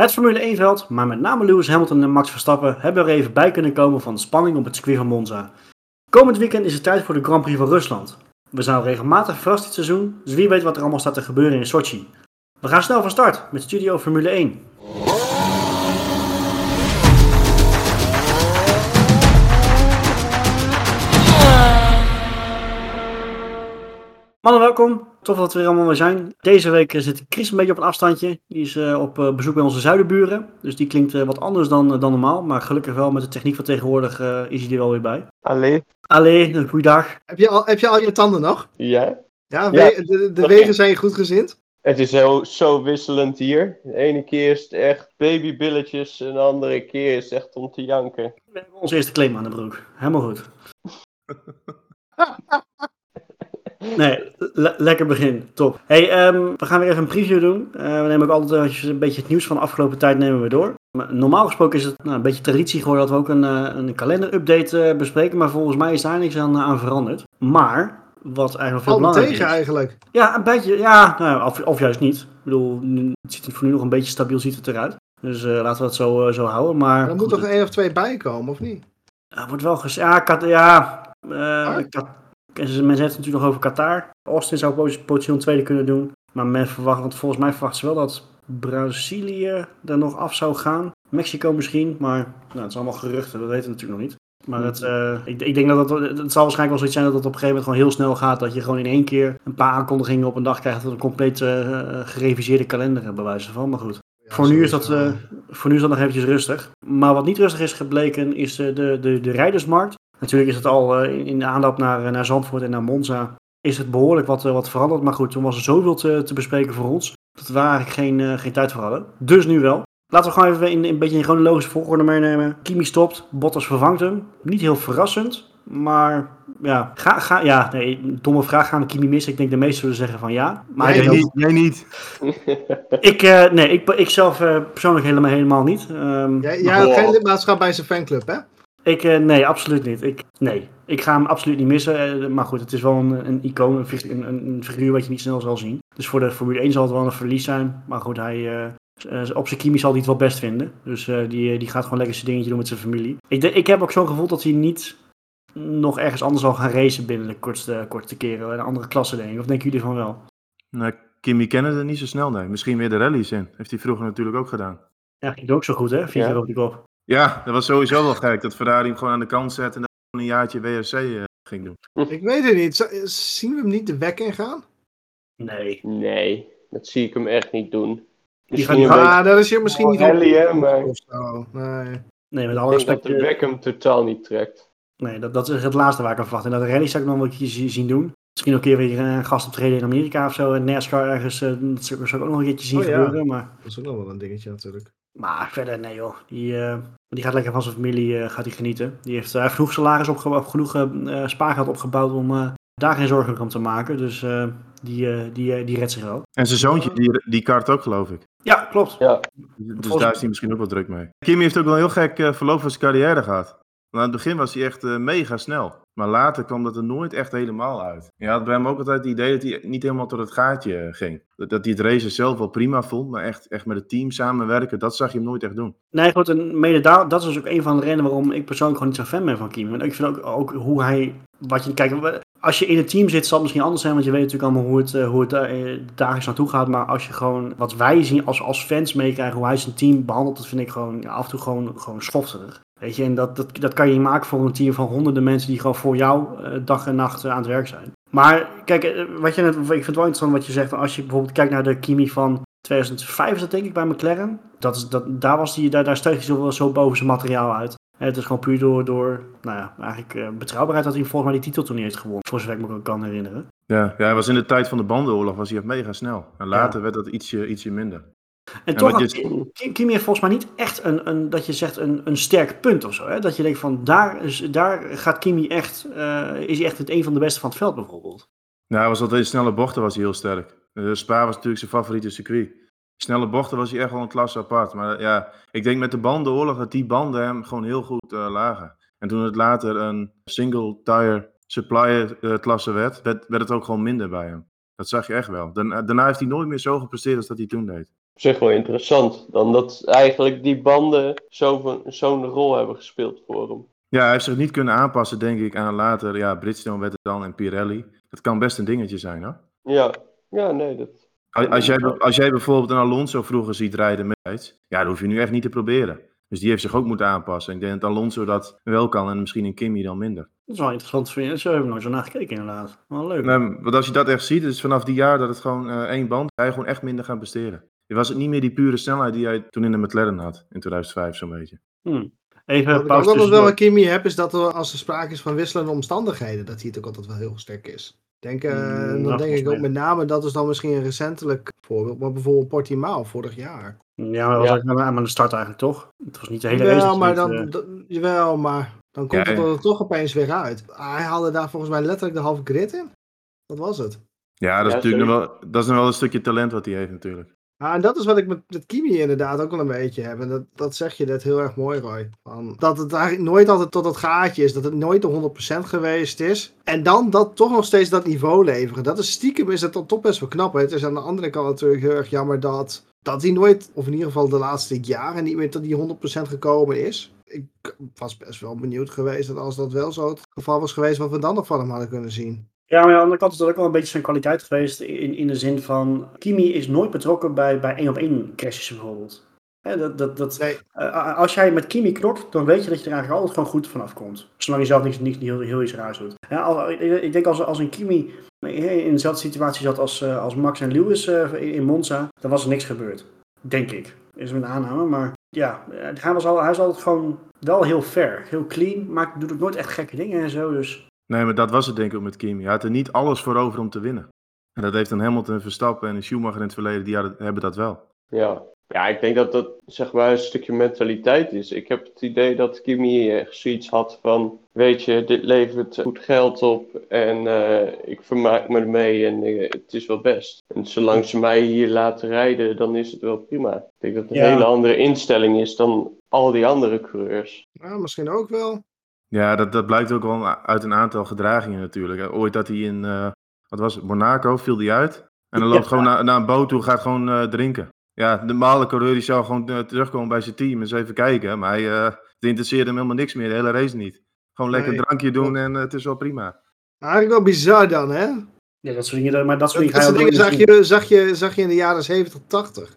Het Formule 1-veld, maar met name Lewis Hamilton en Max Verstappen hebben er even bij kunnen komen van de spanning op het circuit van Monza. Komend weekend is het tijd voor de Grand Prix van Rusland. We zijn al regelmatig verrast dit seizoen, dus wie weet wat er allemaal staat te gebeuren in Sochi. We gaan snel van start met Studio Formule 1. Mannen, welkom. Tof dat we er allemaal weer zijn. Deze week eh, zit Chris een beetje op een afstandje. Die is uh, op uh, bezoek bij onze zuidenburen. Dus die klinkt wat anders dan, dan normaal. Maar gelukkig wel met de techniek van tegenwoordig is hij er wel weer bij. Allee. Allee, goeiedag. Heb je al, heb je, al je tanden nog? Ja. Ja, ja. de, de wegen zijn je goed gezind? Het is zo, zo wisselend hier. De ene keer is het echt babybilletjes. En de andere keer is het echt om te janken. We hebben onze eerste claim aan de broek. Helemaal goed. Nee, le lekker begin. Top. Hey, um, we gaan weer even een preview doen. Uh, we nemen ook altijd een beetje het nieuws van de afgelopen tijd nemen we door. Maar normaal gesproken is het nou, een beetje traditie geworden dat we ook een, uh, een kalender-update uh, bespreken. Maar volgens mij is daar niks aan, aan veranderd. Maar, wat eigenlijk veel belangrijker tegen eigenlijk. Ja, een beetje. Ja, nou, of, of, juist niet. Ik bedoel, het ziet er voor nu nog een beetje stabiel ziet het eruit. Dus laten we dat zo, zo houden. Maar, er moet toch één of twee bij komen, of niet? Ja, wordt wel gezegd. Ja, kat, ja kat, Mensen hebben het natuurlijk nog over Qatar. Austin zou potentieel een tweede kunnen doen. Maar men verwacht, want volgens mij verwachten ze wel dat Brazilië er nog af zou gaan. Mexico misschien, maar nou, het is allemaal geruchten, dat weten we natuurlijk nog niet. Maar het, uh, ik, ik, denk dat het, het zal waarschijnlijk wel zoiets zijn dat het op een gegeven moment gewoon heel snel gaat. Dat je gewoon in één keer een paar aankondigingen op een dag krijgt. Dat een compleet uh, gereviseerde kalender hebben, bij wijze van. Maar goed. Ja, voor, nu is dat, uh, voor nu is dat nog eventjes rustig. Maar wat niet rustig is gebleken is de, de, de rijdersmarkt. Natuurlijk is het al uh, in de aanloop naar, eh, naar Zandvoort en naar Monza is het behoorlijk wat, uh, wat veranderd. Maar goed, toen was er zoveel te, te bespreken voor ons. Dat we daar eigenlijk geen, geen tijd voor hadden. Dus nu wel. Laten we gewoon even in, in een beetje in chronologische volgorde meenemen. Kimi stopt, Bottas vervangt hem. Niet heel verrassend. Maar ja, ga, ga, ja nee, domme vraag. Gaan we Kimi missen? Ik denk de meesten zullen zeggen van ja. Maar jij, niet, jij niet. ik, uh, nee, ik, ik zelf uh, persoonlijk helemaal, helemaal niet. Um, jij jij had geen lidmaatschap bij zijn fanclub, hè? Ik, uh, nee, absoluut niet. Ik, nee, ik ga hem absoluut niet missen. Uh, maar goed, het is wel een, een icoon, een, een, een, figuur wat je niet snel zal zien. Dus voor de Formule 1 zal het wel een verlies zijn. Maar goed, hij, uh, op zijn chemie zal hij het wel best vinden. Dus die, die gaat gewoon lekker zijn dingetje doen met zijn familie. Ik, ik heb ook zo'n gevoel dat hij niet nog ergens anders zal gaan racen binnen de kortste, kortste keren. Een andere klasse denk ik. Of denken jullie van wel? Nou, Kimi kennen het niet zo snel, nee. Misschien weer de rallies in. Heeft hij vroeger natuurlijk ook gedaan. Ja, ging ook zo goed, hè? Vier ja. op die kop. Ja, dat was sowieso wel gek. Dat Ferrari hem gewoon aan de kant zette en dan een jaartje WRC uh, ging doen. Ik weet het niet. Zien we hem niet de wek ingaan? Nee. Nee, dat zie ik hem echt niet doen. Die gaat niet ah, dat is hier misschien niet maar... zo. Nee. Nee, met alle respect. dat de wek hem totaal niet trekt. Nee, dat, dat is het laatste waar ik aan verwacht. En dat rally zou ik nog wel een keertje zien doen. Misschien ook een keer weer een gast optreden in Amerika of zo. En NASCAR ergens, uh, dat zou ik ook nog een keertje zien oh, ja. gebeuren. Maar... Dat is ook nog wel een dingetje natuurlijk. Maar verder, nee joh. Die, uh, die gaat lekker van zijn familie uh, gaat die genieten. Die heeft, uh, genoeg salaris opgebouwd, genoeg spaargeld opgebouwd om daar geen zorgen om te maken. Dus die, die, die redt zich wel. En zijn zoontje, die, die kart ook geloof ik. Ja, klopt. Ja. Dus daar is hij misschien ook wel druk mee. Kimi heeft ook wel een heel gek verloop van zijn carrière gehad. Want aan het begin was hij echt mega snel. Maar later kwam dat er nooit echt helemaal uit. Je had bij hem ook altijd het idee dat hij niet helemaal tot het gaatje ging. Dat hij het racen zelf wel prima vond, maar echt, echt met het team samenwerken, dat zag je hem nooit echt doen. Nee, goed, en mede dat is ook een van de redenen waarom ik persoonlijk gewoon niet zo fan ben van Kim. Want ik vind ook, ook hoe hij, wat je, kijk, als je in het team zit, zal het misschien anders zijn, want je weet natuurlijk allemaal hoe het, hoe het dagelijks naartoe gaat. Maar als je gewoon, wat wij zien als, als fans meekrijgen, hoe hij zijn team behandelt, dat vind ik gewoon af en toe gewoon, gewoon schofterig. Weet je, en dat, dat, dat kan je niet maken voor een team van honderden mensen die gewoon voor jou uh, dag en nacht uh, aan het werk zijn. Maar kijk, wat je net, ik vind het wel interessant wat je zegt. Als je bijvoorbeeld kijkt naar de Kimi van 2005 is dat denk ik bij McLaren. Dat is, dat, daar, was die, daar, daar steeg hij zo, zo boven zijn materiaal uit. En het is gewoon puur door, door nou ja, eigenlijk uh, betrouwbaarheid dat hij volgens mij die titel toen niet heeft gewonnen. Voor zover ik me kan herinneren. Ja, ja, hij was in de tijd van de bandenoorlog was hij echt mega snel. En later ja. werd dat ietsje, ietsje minder. En, en toch je... Kimi heeft volgens mij niet echt een, een dat je zegt, een, een sterk punt of zo. Hè? Dat je denkt van, daar, is, daar gaat Kimi echt, uh, is hij echt het een van de beste van het veld bijvoorbeeld. Nou, was altijd in snelle bochten was hij heel sterk. Uh, Spa was natuurlijk zijn favoriete circuit. Snelle bochten was hij echt wel een klasse apart. Maar ja, ik denk met de bandenoorlog dat die banden hem gewoon heel goed uh, lagen. En toen het later een single tire supplier klasse werd, werd, werd het ook gewoon minder bij hem. Dat zag je echt wel. Daarna, daarna heeft hij nooit meer zo gepresteerd als dat hij toen deed. Op zich wel interessant. Dan dat eigenlijk die banden zo- zo'n rol hebben gespeeld voor hem. Ja, hij heeft zich niet kunnen aanpassen, denk ik, aan later, ja, Bridgestone werd het dan en Pirelli. Dat kan best een dingetje zijn, hoor. Ja, ja nee, dat... Als, als, jij, als jij bijvoorbeeld een Alonso vroeger ziet rijden met ja, dat hoef je nu echt niet te proberen. Dus die heeft zich ook moeten aanpassen. Ik denk dat Alonso dat wel kan en misschien een Kimi dan minder. Dat is wel interessant. Vind je. Zo hebben we nooit zo naar gekeken inderdaad. Wel leuk. Nee, want als je dat echt ziet, is vanaf die jaar dat het gewoon eh, één band, hij gewoon echt minder gaan besteden. Je was het niet meer die pure snelheid die hij toen in de McLaren had, in 2005 zo'n beetje. Hm. Even Wat ik pauze ook altijd wel met Kimi heb, is dat er, als er sprake is van wisselende omstandigheden, dat hij het ook altijd wel heel sterk is. Denk, eh, Mm, dan nou, denk ik ook met name, dat is dan misschien een recentelijk voorbeeld, maar bijvoorbeeld Portimao vorig jaar. Ja, maar dat was Ja. eigenlijk aan de start eigenlijk toch? Het was niet de hele Jawel, race. maar dan, eh, dat- jawel, maar dan komt Ja, het ja. er toch opeens weer uit. Hij haalde daar volgens mij letterlijk de halve grid in. Dat was het. Ja, dat is Ja, natuurlijk nog wel, dat is nog wel een stukje talent wat hij heeft natuurlijk. Ja, en dat is wat ik met, Kimi inderdaad ook wel een beetje heb. En dat, dat zeg je net heel erg mooi, Roy. Van, dat het eigenlijk nooit altijd tot dat gaatje is. Dat het nooit de 100% geweest is. En dan dat toch nog steeds dat niveau leveren. Dat is stiekem is dan toch best wel knap. Het is aan de andere kant natuurlijk heel erg jammer dat, dat hij nooit, of in ieder geval de laatste jaren, niet meer tot die 100% gekomen is. Ik was best wel benieuwd geweest dat als dat wel zo het geval was geweest, wat we dan nog van hem hadden kunnen zien. Ja, maar aan de andere kant is dat ook wel een beetje zijn kwaliteit geweest. In, in de zin van, Kimi is nooit betrokken bij, bij één op één crashes bijvoorbeeld. Dat, dat, dat, Nee. eh, als jij met Kimi knokt, dan weet je dat je er eigenlijk altijd gewoon goed vanaf komt. Zolang je zelf niks, niks heel, heel iets raars doet. Ja, al- ik, denk als, als een Kimi in dezelfde situatie zat als, eh, als Max en Lewis eh, in, Monza, dan was er niks gebeurd. Denk ik. Is een aanname, maar ja, hij was, al, hij was altijd gewoon wel heel fair. Heel clean, maar doet ook nooit echt gekke dingen en zo. Dus Nee, maar dat was het denk ik ook met Kimi. Hij had er niet alles voor over om te winnen. En dat heeft een Hamilton, Verstappen en een Schumacher in het verleden, die hadden, hebben dat wel. Ja. ja, ik denk dat dat zeg maar een stukje mentaliteit is. Ik heb het idee dat Kimi echt zoiets had van, weet je, dit levert goed geld op en eh, ik vermaak me ermee en eh, het is wel best. En zolang ze mij hier laten rijden, dan is het wel prima. Ik denk dat het een Ja. hele andere instelling is dan al die andere coureurs. Ja, misschien ook wel. Ja, dat, dat blijkt ook wel uit een aantal gedragingen natuurlijk. Ooit dat hij in, eh, wat was het, Monaco, viel hij uit. En dan loopt Ja. gewoon naar, naar een boot toe, gaat gewoon eh, drinken. Ja, de normale coureur die zou gewoon eh, terugkomen bij zijn team en eens even kijken. Maar hij, eh, het interesseerde hem helemaal niks meer, de hele race niet. Gewoon lekker Nee, een drankje doen en eh, het is wel prima. Eigenlijk wel bizar dan, hè? ja, dat soort dingen, maar dat soort dingen ga dat soort dingen zag je, zag, je, zag je in de jaren 70, 80.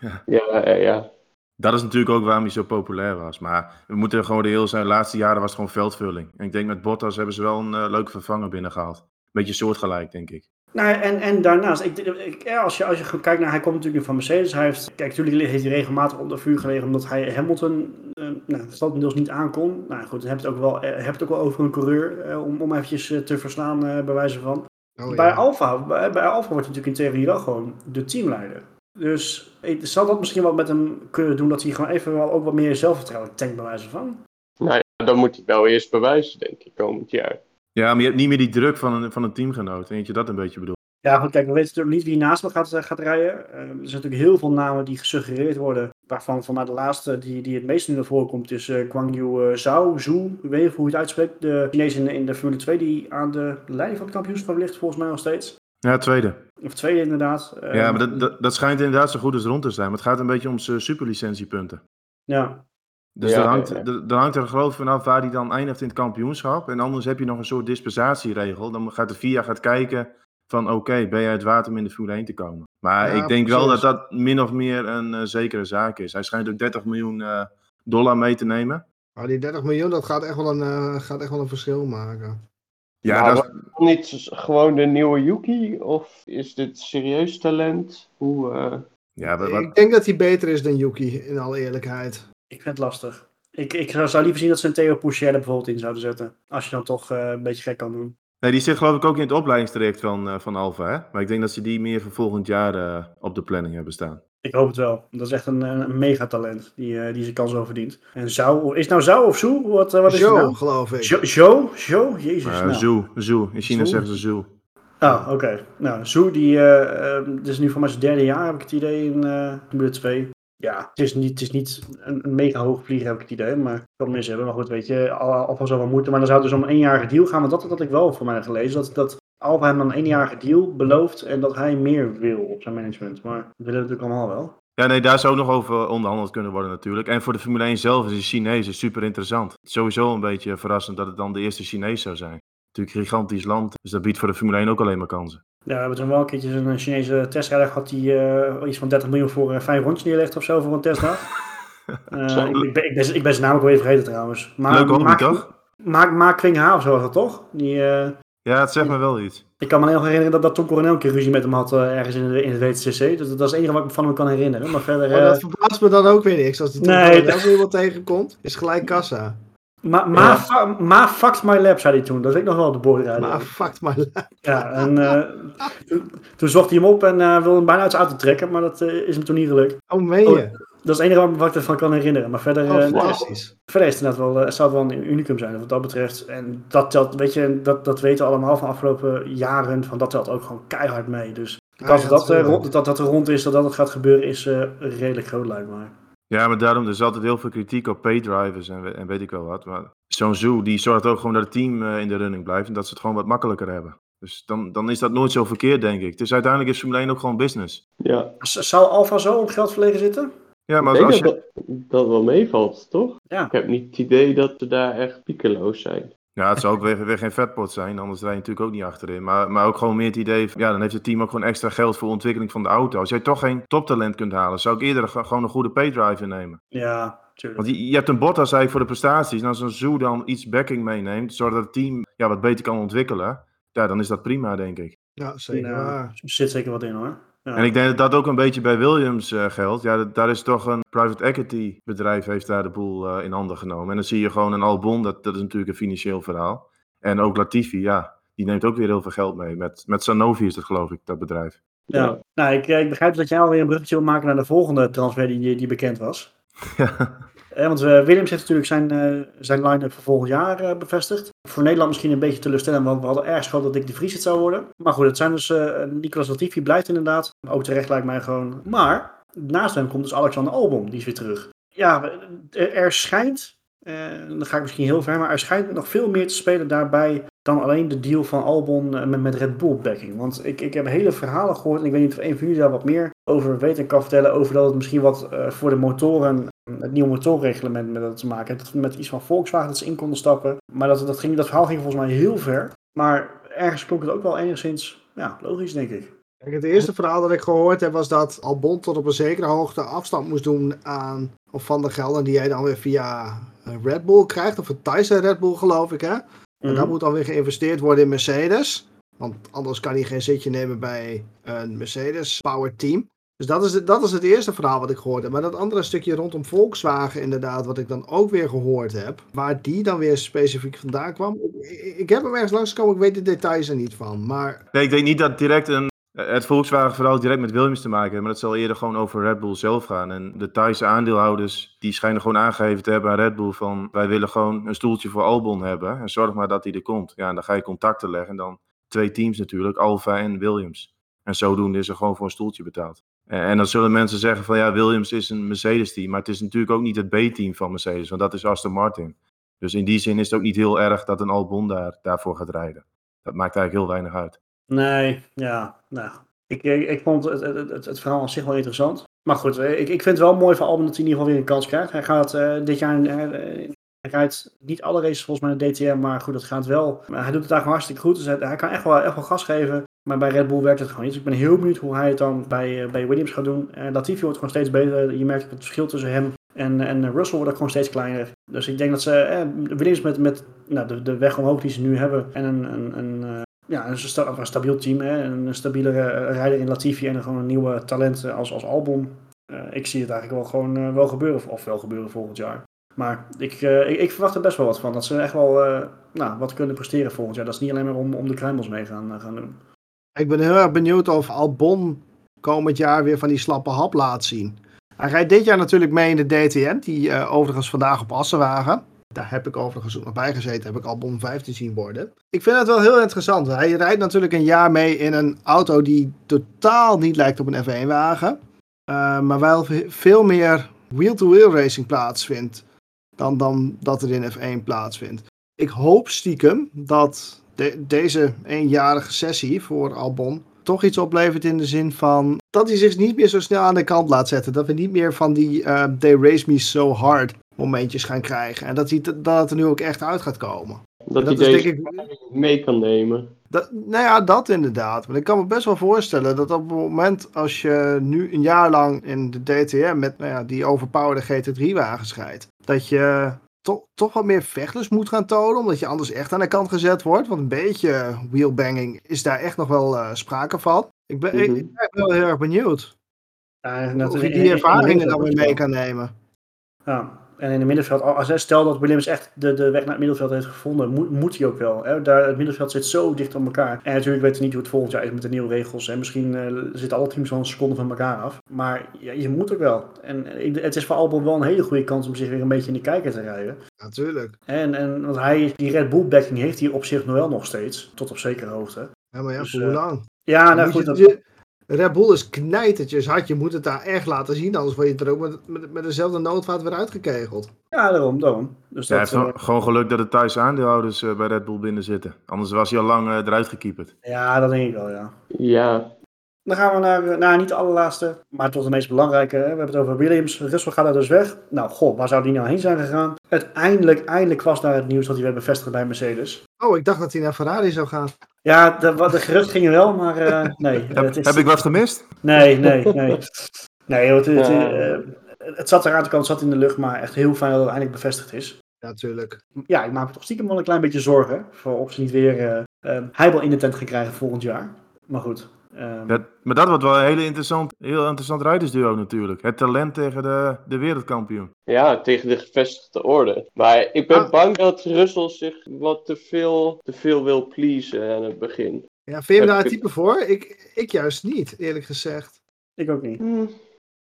Ja, eh, ja. Dat is natuurlijk ook waarom hij zo populair was. Maar we moeten gewoon reëel zijn, de laatste jaren was het gewoon veldvulling. En ik denk met Bottas hebben ze wel een eh, leuke vervanger binnengehaald. Beetje soortgelijk, denk ik. Nou, en, en daarnaast, ik, ik, ja, als, je, als je goed kijkt naar, hij komt natuurlijk nu van Mercedes. Hij heeft, kijk, natuurlijk heeft hij regelmatig onder vuur gelegen omdat hij Hamilton, eh, nou, standaard niet aankon. Nou goed, dan heb je het ook wel, eh, heb het ook wel over een coureur om, om eventjes te verslaan, eh, bij wijze van. Oh, bij. Alfa, bij, bij Alfa wordt hij natuurlijk in theorie wel gewoon de teamleider. Dus ik, zal dat misschien wel met hem kunnen doen dat hij gewoon even wel ook wat meer zelfvertrouwen tankt, bij wijze van. Nou ja, dan moet hij wel eerst bewijzen, denk ik, komend jaar. Ja, maar je hebt niet meer die druk van een, van een teamgenoot. Denk je dat een beetje bedoelt? Ja, goed, kijk, we weten natuurlijk niet wie naast me gaat, eh, gaat rijden. Eh, er zijn natuurlijk heel veel namen die gesuggereerd worden. Waarvan mij de laatste die, die het meest nu naar voren komt is eh Guangyu eh, Zhao, Zhu. Ik weet niet hoe je het uitspreekt. De Chinees in, de- in de Formule 2 die aan de leiding van het kampioenschap ligt, volgens mij nog steeds. Ja, tweede. Of tweede inderdaad. Eh, Ja, maar dat, dat, dat schijnt inderdaad zo goed als rond te zijn. Maar het gaat een beetje om zijn superlicentiepunten. Ja, Dus Ja, er, hangt, ja, ja. er, er hangt er geloof ik vanaf waar hij dan eindigt in het kampioenschap. En anders heb je nog een soort dispensatieregel. Dan gaat de VIA gaat kijken van oké, ben jij het waard om in de Formule 1 te komen. Maar Ja, ik denk wel dat dat min of meer een eh, zekere zaak is. Hij schijnt ook 30 miljoen eh, dollar mee te nemen. Maar die 30 miljoen, dat gaat echt wel een, eh, gaat echt wel een verschil maken. Ja, Maar dat is- Niet gewoon de nieuwe Yuki? Of is dit serieus talent? Hoe, eh, ja wat, Ik denk dat hij beter is dan Yuki, in alle eerlijkheid. ik vind het lastig. Ik, ik zou, liever zien dat ze een Theo Poucher er bijvoorbeeld in zouden zetten. Als je dan toch eh, een beetje gek kan doen. nee, die zit geloof ik ook in het opleidingstraject van, eh, van Alfa. Hè? Maar ik denk dat ze die meer voor volgend jaar eh, op de planning hebben staan. Ik hoop het wel. Dat is echt een, een megatalent die, eh, die zijn kans wel verdient. En Zou, is het nou Zou of Zoe? Wat, eh, wat is het Zo, nou? geloof ik. Jo? Jo? Jezus. Uh, nou. Zoo, Zoo. In China zeggen ze Zoo. Ah, oké. Nou, Zoe, die, dit is nu voor mij zijn derde jaar, heb ik het idee, in eh Formule 2. Ja, het is niet, het is niet een, een mega hoog vlieger, heb ik het idee. Maar ik kan mis hebben. Maar goed, weet je, al, alvast wel wat moeten. Maar dan zou het dus om een eenjarige deal gaan. Want dat had ik wel voor mij gelezen. Dat, dat Alfa hem dan een eenjarige deal belooft en dat hij meer wil op zijn management. Maar dat willen we natuurlijk allemaal wel. Ja, nee, daar zou nog over onderhandeld kunnen worden natuurlijk. En voor de Formule 1 zelf is de Chinezen super interessant. Sowieso een beetje verrassend dat het dan de eerste Chinees zou zijn. Natuurlijk een gigantisch land, dus dat biedt voor de Formule 1 ook alleen maar kansen. Ja, we hebben toen wel een keertje een Chinese testrijder gehad die eh, iets van 30 miljoen voor eh, vijf rondjes neerlegt of zo voor een testdag. Eh, ik, ik, ben, ik, ben, ik ben zijn even vergeten trouwens. Maar, hobby, Maak- toch? Maak, Maak Kling Ha of zo was dat toch? Die, eh, Ja, het zegt me wel iets. ik kan me nog herinneren dat, dat Tom Coronel een keer ruzie met hem had eh, ergens in, de, in het WTCC. Dus dat is het enige wat ik me van hem kan herinneren. Maar verder... Maar eh, dat verbaast me dan ook weer niks. Als die Nee, nee, als iemand tegenkomt, is gelijk kassa. Ma, ma, fucked my lab, zei hij toen. Dat weet ik nog wel op de boordradio. Maar fuck my Ja, en eh, toen, toen zocht hij hem op en eh, wilde hem bijna uit zijn auto trekken, maar dat eh, is hem toen niet gelukt. Oh, meen je? Dat is het enige wat, wat ik ervan kan herinneren. Maar verder, Oh, eh, verder is het inderdaad wel, eh, zou het wel een unicum zijn wat dat betreft. En dat telt, weet je, dat, dat weten we allemaal van de afgelopen jaren, van dat telt ook gewoon keihard mee. Dus de Ah, kans ja, dat, dat, eh, rond, dat dat er rond is, dat dat gaat gebeuren, is eh, redelijk groot lijkt mij. Ja, maar daarom, er is altijd heel veel kritiek op paydrivers en, en weet ik wel wat. Maar zo'n Zoo, die zorgt ook gewoon dat het team eh, in de running blijft en dat ze het gewoon wat makkelijker hebben. Dus dan, dan is dat nooit zo verkeerd, denk ik. Dus uiteindelijk is Formule 1 ook gewoon business. Ja, Z- Zou Alfa zo om geld verlegen zitten? Ja, ik maar denk als dat, je... dat dat wel meevalt, toch? Ja. Ik heb niet het idee dat ze daar echt piekeloos zijn. Ja, het zou ook weer, weer geen vetpot zijn, anders rij je natuurlijk ook niet achterin. Maar, maar ook gewoon meer het idee, van, ja, dan heeft het team ook gewoon extra geld voor ontwikkeling van de auto. Als jij toch geen toptalent kunt halen, zou ik eerder ge- gewoon een goede paydriver nemen. Ja, tuurlijk. Want je, je hebt een Bottas eigenlijk voor de prestaties. En als een Zoo dan iets backing meeneemt, zodat het team ja, wat beter kan ontwikkelen, ja, dan is dat prima, denk ik. Ja, zeker er zit zeker wat in hoor. Ja. En ik denk dat dat ook een beetje bij Williams eh, geldt. Ja, dat, daar is toch een private equity bedrijf heeft daar de boel eh, in handen genomen. En dan zie je gewoon een Albon, dat, dat is natuurlijk een financieel verhaal. En ook Latifi, ja, die neemt ook weer heel veel geld mee. Met, met Sanofi is dat geloof ik, dat bedrijf. Ja, nou, ik, eh, ik begrijp dat jij alweer een bruggetje wil maken naar de volgende transfer die, die bekend was. Ja. Eh, want eh, Williams heeft natuurlijk zijn, eh, zijn line-up voor volgend jaar bevestigd. Voor Nederland misschien een beetje teleurstellend, want we hadden erg gehoopt dat Dick de Vries het zou worden. Maar goed, het zijn dus Nicolas Latifi blijft inderdaad. Ook terecht lijkt mij gewoon. Maar naast hem komt dus Alexander Albon, die is weer terug. Ja, er, schijnt, dan ga ik misschien heel ver, maar er schijnt nog veel meer te spelen daarbij dan alleen de deal van Albon met, met Red Bull backing. Want ik, ik heb hele verhalen gehoord en ik weet niet of een van jullie daar wat meer over weet en kan vertellen. Over dat het misschien wat voor de motoren, het nieuwe motorreglement met dat te maken. Dat met iets van Volkswagen dat ze in konden stappen. Maar dat, dat, ging, dat verhaal ging volgens mij heel ver. Maar ergens klonk het ook wel enigszins ja, logisch, denk ik. Kijk, het eerste verhaal dat ik gehoord heb was dat Albon tot op een zekere hoogte afstand moest doen aan of van de gelden die hij dan weer via eh, Red Bull krijgt. Of een Tyson Red Bull geloof ik hè. En Mhm. dan moet dan weer geïnvesteerd worden in Mercedes. Want anders kan hij geen zitje nemen bij een Mercedes Power Team. Dus dat is, het, dat is het eerste verhaal wat ik gehoord heb. Maar dat andere stukje rondom Volkswagen inderdaad, wat ik dan ook weer gehoord heb. Waar die dan weer specifiek vandaan kwam. Ik, ik heb hem ergens langskomen, ik weet de details er niet van. Maar Nee, ik denk niet dat direct een, het Volkswagen-verhaal direct met Williams te maken heeft. Maar dat zal eerder gewoon over Red Bull zelf gaan. En de Thaise aandeelhouders, die schijnen gewoon aangegeven te hebben aan Red Bull van... wij willen gewoon een stoeltje voor Albon hebben. En zorg maar dat hij er komt. Ja, en dan ga je contacten leggen. En dan twee teams natuurlijk, Alfa en Williams. En zodoende is er gewoon voor een stoeltje betaald. En, dan zullen mensen zeggen van ja, Williams is een Mercedes-team. Maar het is natuurlijk ook niet het B-team van Mercedes, want dat is Aston Martin. Dus in die zin is het ook niet heel erg dat een Albon daar, daarvoor gaat rijden. Dat maakt eigenlijk heel weinig uit. Nee, ja, nou. Ik, ik, vond het, het, het, verhaal aan zich wel interessant. Maar goed, eh, ik, ik vind het wel mooi van Albon dat hij in ieder geval weer een kans krijgt. Hij gaat eh, dit jaar, eh, hij rijdt niet alle races volgens mij de DTM, maar goed, dat gaat wel. Maar hij doet het gewoon hartstikke goed, dus hij, hij kan echt wel, echt wel gas geven. Maar bij Red Bull werkt het gewoon niet. Dus ik ben heel benieuwd hoe hij het dan bij, eh, bij Williams gaat doen. Uh, Latifi wordt gewoon steeds beter. Je merkt het verschil tussen hem en, en Russell wordt ook gewoon steeds kleiner. Dus ik denk dat ze eh, Williams met, met nou, de, de weg omhoog die ze nu hebben en een, een, een eh, ja, een, sta- een stabiel team, hè? een stabiele eh, rijder in Latifi en gewoon een nieuwe talent als, als Albon. Ik zie het eigenlijk wel gewoon wel gebeuren, of- wel gebeuren volgend jaar. Maar ik, ik, ik verwacht er best wel wat van. Dat ze echt wel nou, wat kunnen presteren volgend jaar. Dat is niet alleen maar om, om de kruimels mee gaan, gaan doen. Ik ben heel erg benieuwd of Albon komend jaar weer van die slappe hap laat zien. Hij rijdt dit jaar natuurlijk mee in de DTM, die eh, overigens vandaag op Assen waren. Daar heb ik overigens ook nog bij gezeten, heb ik Albon 15 zien worden. Ik vind het wel heel interessant. Hij rijdt natuurlijk een jaar mee in een auto die totaal niet lijkt op een F1-wagen. eh, maar wel ve- veel meer wheel-to-wheel racing plaatsvindt dan, dan dat er in F1 plaatsvindt. Ik hoop stiekem dat de- deze eenjarige sessie voor Albon toch iets oplevert in de zin van dat hij zich niet meer zo snel aan de kant laat zetten. Dat we niet meer van die eh they race me so hard momentjes gaan krijgen. En dat, hij, dat het er nu ook echt uit gaat komen. Dat, dat hij is deze denk ik mee kan nemen. Dat, nou ja, dat inderdaad. Want ik kan me best wel voorstellen dat op het moment als je nu een jaar lang in de DTM met nou ja, die overpowerde GT3-wagens rijdt, dat je to- toch wat meer vechtlust moet gaan tonen, omdat je anders echt aan de kant gezet wordt. Want een beetje wheelbanging is daar echt nog wel eh, sprake van. Ik ben, ik ben wel heel erg benieuwd Ja, of je die in- ervaringen in- dan weer mee kan nemen. Ja, en in het middenveld, als stel dat Williams echt de, de weg naar het middenveld heeft gevonden, moet, moet hij ook wel. Hè? Daar, het middenveld zit zo dicht op elkaar. En natuurlijk weten we niet hoe het volgend jaar is met de nieuwe regels. En misschien eh, zitten alle teams wel een seconde van elkaar af. Maar ja, je moet ook wel. En ik- het is voor Albon wel een hele goede kans om zich weer een beetje in de kijker te rijden. Natuurlijk. En, en want hij, die Red Bull backing heeft hij op zich nog wel nog steeds. Tot op zekere hoogte. Ja, maar ja, Dus, voor eh, hoe lang? Ja, nou Moet goed. je- Dat, je- Red Bull is knijtertjes hard. Je moet het daar echt laten zien. Anders word je er ook met, met, met dezelfde noodvaart weer uitgekegeld. ja, daarom, daarom. Dus Ja, hij dat, heeft eh, gewoon- gewoon geluk dat de Thaise aandeelhouders eh, bij Red Bull binnen zitten. Anders was hij al lang eh, eruit gekieperd. ja, dat denk ik wel, ja. Ja, Dan gaan we naar, naar niet de allerlaatste, maar toch de meest belangrijke. Hè? We hebben het over Williams. Russell gaat er dus weg. Nou, goh, waar zou die nou heen zijn gegaan? Uiteindelijk, eindelijk was daar het nieuws dat hij werd bevestigd bij Mercedes. Oh, ik dacht dat hij naar Ferrari zou gaan. Ja, de, wat- de gerucht gingen wel, maar eh, nee. Heb, het is- heb ik wat gemist? Nee, nee, nee. Nee, het, het, eh, het zat eraan te komen, het zat in de lucht, maar echt heel fijn dat het eindelijk bevestigd is. Ja, natuurlijk. Ja, ik maak me toch stiekem wel een klein beetje zorgen. Voor of ze niet weer eh eh, heibel in de tent gaan krijgen volgend jaar. Maar goed. Ehm, Dat, maar dat wordt wel een hele interessant, heel interessant rijdersduo natuurlijk. Het talent tegen de, de wereldkampioen. ja, tegen de gevestigde orde. Maar ik ben Ah. bang dat Russell zich wat te veel, te veel wil pleasen aan het begin. Ja, vind je hem daar een type voor? Ik, ik juist niet, eerlijk gezegd. ik ook niet.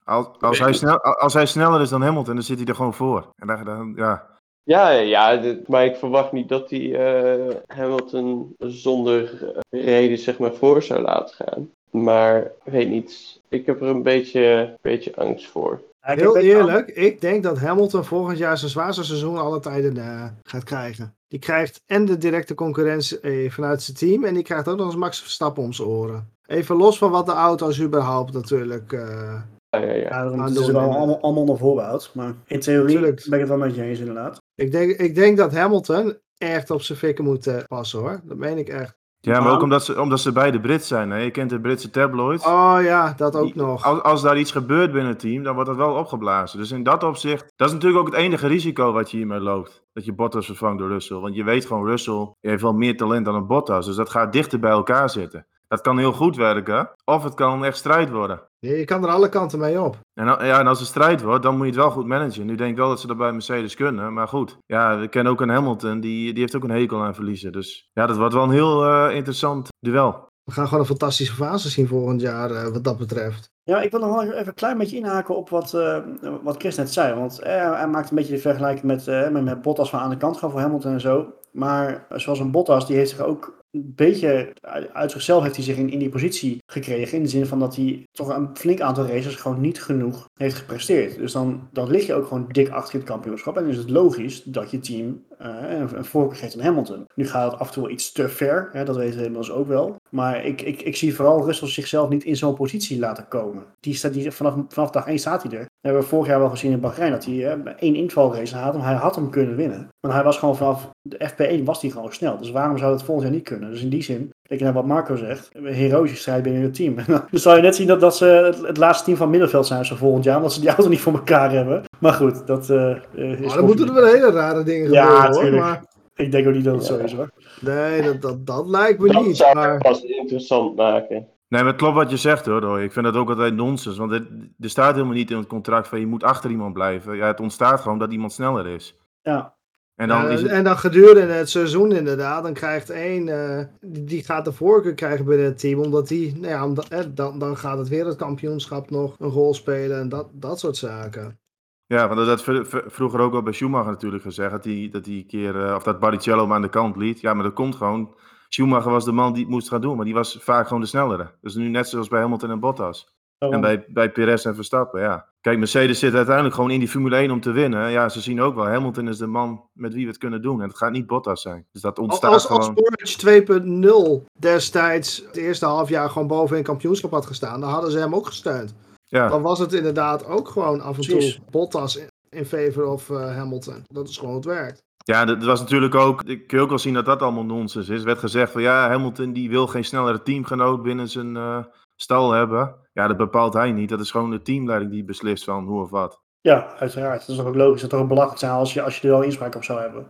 Als, als, hij snel, als hij sneller is dan Hamilton, dan zit hij er gewoon voor. En dan, dan, ja. Ja, ja, dit- maar ik verwacht niet dat hij eh, Hamilton zonder eh, reden zeg maar voor zou laten gaan. Maar ik weet niet, ik heb er een beetje, beetje angst voor. Heel eerlijk, ik denk dat Hamilton volgend jaar zijn zwaarste seizoen alle tijden eh, gaat krijgen. Die krijgt en de directe concurrentie vanuit zijn team en die krijgt ook nog eens Max Verstappen om zijn oren. Even los van wat de auto's überhaupt natuurlijk. eh, Ja, ja, daarom aan het is doen, wel allemaal, allemaal onder voorbehoud. Maar in theorie Tuurlijk. ben ik het wel met je eens inderdaad. ik, denk, ik denk dat Hamilton echt op zijn fikken moet eh, passen hoor. Dat meen ik echt. ja, maar Ah. ook omdat ze, omdat ze beide Brits zijn. Hè? Je kent de Britse tabloids. Oh ja, dat ook Die- nog. Als, als daar iets gebeurt binnen het team, dan wordt dat wel opgeblazen. Dus in dat opzicht, dat is natuurlijk ook het enige risico wat je hiermee loopt. Dat je Bottas vervangt door Russell. Want je weet gewoon, Russell heeft wel meer talent dan een Bottas. Dus dat gaat dichter bij elkaar zitten. Dat kan heel goed werken, of het kan echt strijd worden. Je, je kan er alle kanten mee op. En, ja, en als het strijd wordt, dan moet je het wel goed managen. Nu denk ik wel dat ze dat bij Mercedes kunnen. Maar goed, ja, we kennen ook een Hamilton, die, die heeft ook een hekel aan verliezen. Dus ja, dat wordt wel een heel eh, interessant duel. We gaan gewoon een fantastische fase zien volgend jaar eh, wat dat betreft. Ja, ik wil nog wel even een klein beetje inhaken op wat, eh, wat Chris net zei. Want eh, hij maakt een beetje de vergelijking met, eh, met, met Bottas van aan de kant gaan voor Hamilton en zo. Maar zoals een Bottas, die heeft zich ook een beetje uit zichzelf heeft hij zich in, die positie gekregen. In de zin van dat hij toch een flink aantal races gewoon niet genoeg heeft gepresteerd. Dus dan, dan lig je ook gewoon dik achter het kampioenschap. En is het logisch dat je team een, een voorkeur geeft aan Hamilton. Nu gaat het af en toe iets te ver, hè, dat weten we inmiddels ook wel. Maar ik, ik, ik zie vooral Russell zichzelf niet in zo'n positie laten komen. Die staat, die, vanaf, vanaf dag 1 staat hij er. Dat hebben we vorig jaar wel gezien in Bahrein, dat hij eh, één invalrace had. Hij had hem kunnen winnen. Want hij was gewoon vanaf de FP1 was hij gewoon snel. Dus waarom zou het volgend jaar niet kunnen? Dus in die zin, kijk naar wat Marco zegt, een heroïsche strijd binnen het team. dus zal je net zien dat, dat ze het, het laatste team van middenveld zijn zo volgend jaar, omdat ze die auto niet voor elkaar hebben. Maar goed, dat eh, eh, is Maar dan moeten er wel hele rare dingen Ja, gebeuren hoor. tuurlijk. Maar Ik denk ook niet dat het Ja. zo is hoor. nee, dat, dat, dat lijkt me Dat niet. zou Maar het pas interessant maken. Nee, maar het klopt wat je zegt hoor, Roy. Ik vind dat ook altijd nonsens. Want het, er staat helemaal niet in het contract van je moet achter iemand blijven. Ja, het ontstaat gewoon dat iemand sneller is. Ja, En dan het... En dan gedurende het seizoen inderdaad, dan krijgt één, eh, die, die gaat de voorkeur krijgen binnen het team, omdat die, nou ja, omdat, dan, dan gaat het wereldkampioenschap nog een rol spelen en dat, dat soort zaken. Ja, want dat had vr- vr- vroeger ook al bij Schumacher natuurlijk gezegd. Dat hij dat die keer, eh, of dat Barrichello hem aan de kant liet. Ja, maar dat komt gewoon. Schumacher was de man die het moest gaan doen, maar die was vaak gewoon de snellere. Dus nu net zoals bij Hamilton en Bottas. Daarom. En bij, bij Perez en Verstappen, ja. Kijk, Mercedes zit uiteindelijk gewoon in die Formule 1 om te winnen. Ja, ze zien ook wel, Hamilton is de man met wie we het kunnen doen. En het gaat niet Bottas zijn. Dus dat ontstaat Als, als gewoon... Sportage 2.0 destijds het eerste half jaar gewoon boven in kampioenschap had gestaan, dan hadden ze hem ook gesteund. Ja, Dan was het inderdaad ook gewoon af en toe Bottas in, favor of eh, Hamilton. Dat is gewoon het werkt. ja dat was natuurlijk ook... Ik kun je ook wel zien dat dat allemaal nonsens is. Er werd gezegd van, ja, Hamilton die wil geen snellere teamgenoot binnen zijn eh, stal hebben. Ja, dat bepaalt hij niet. Dat is gewoon de teamleiding die beslist van hoe of wat. Ja, uiteraard. Het is ook logisch dat het ook belachelijk zijn als je, als je er wel inspraak op zou hebben.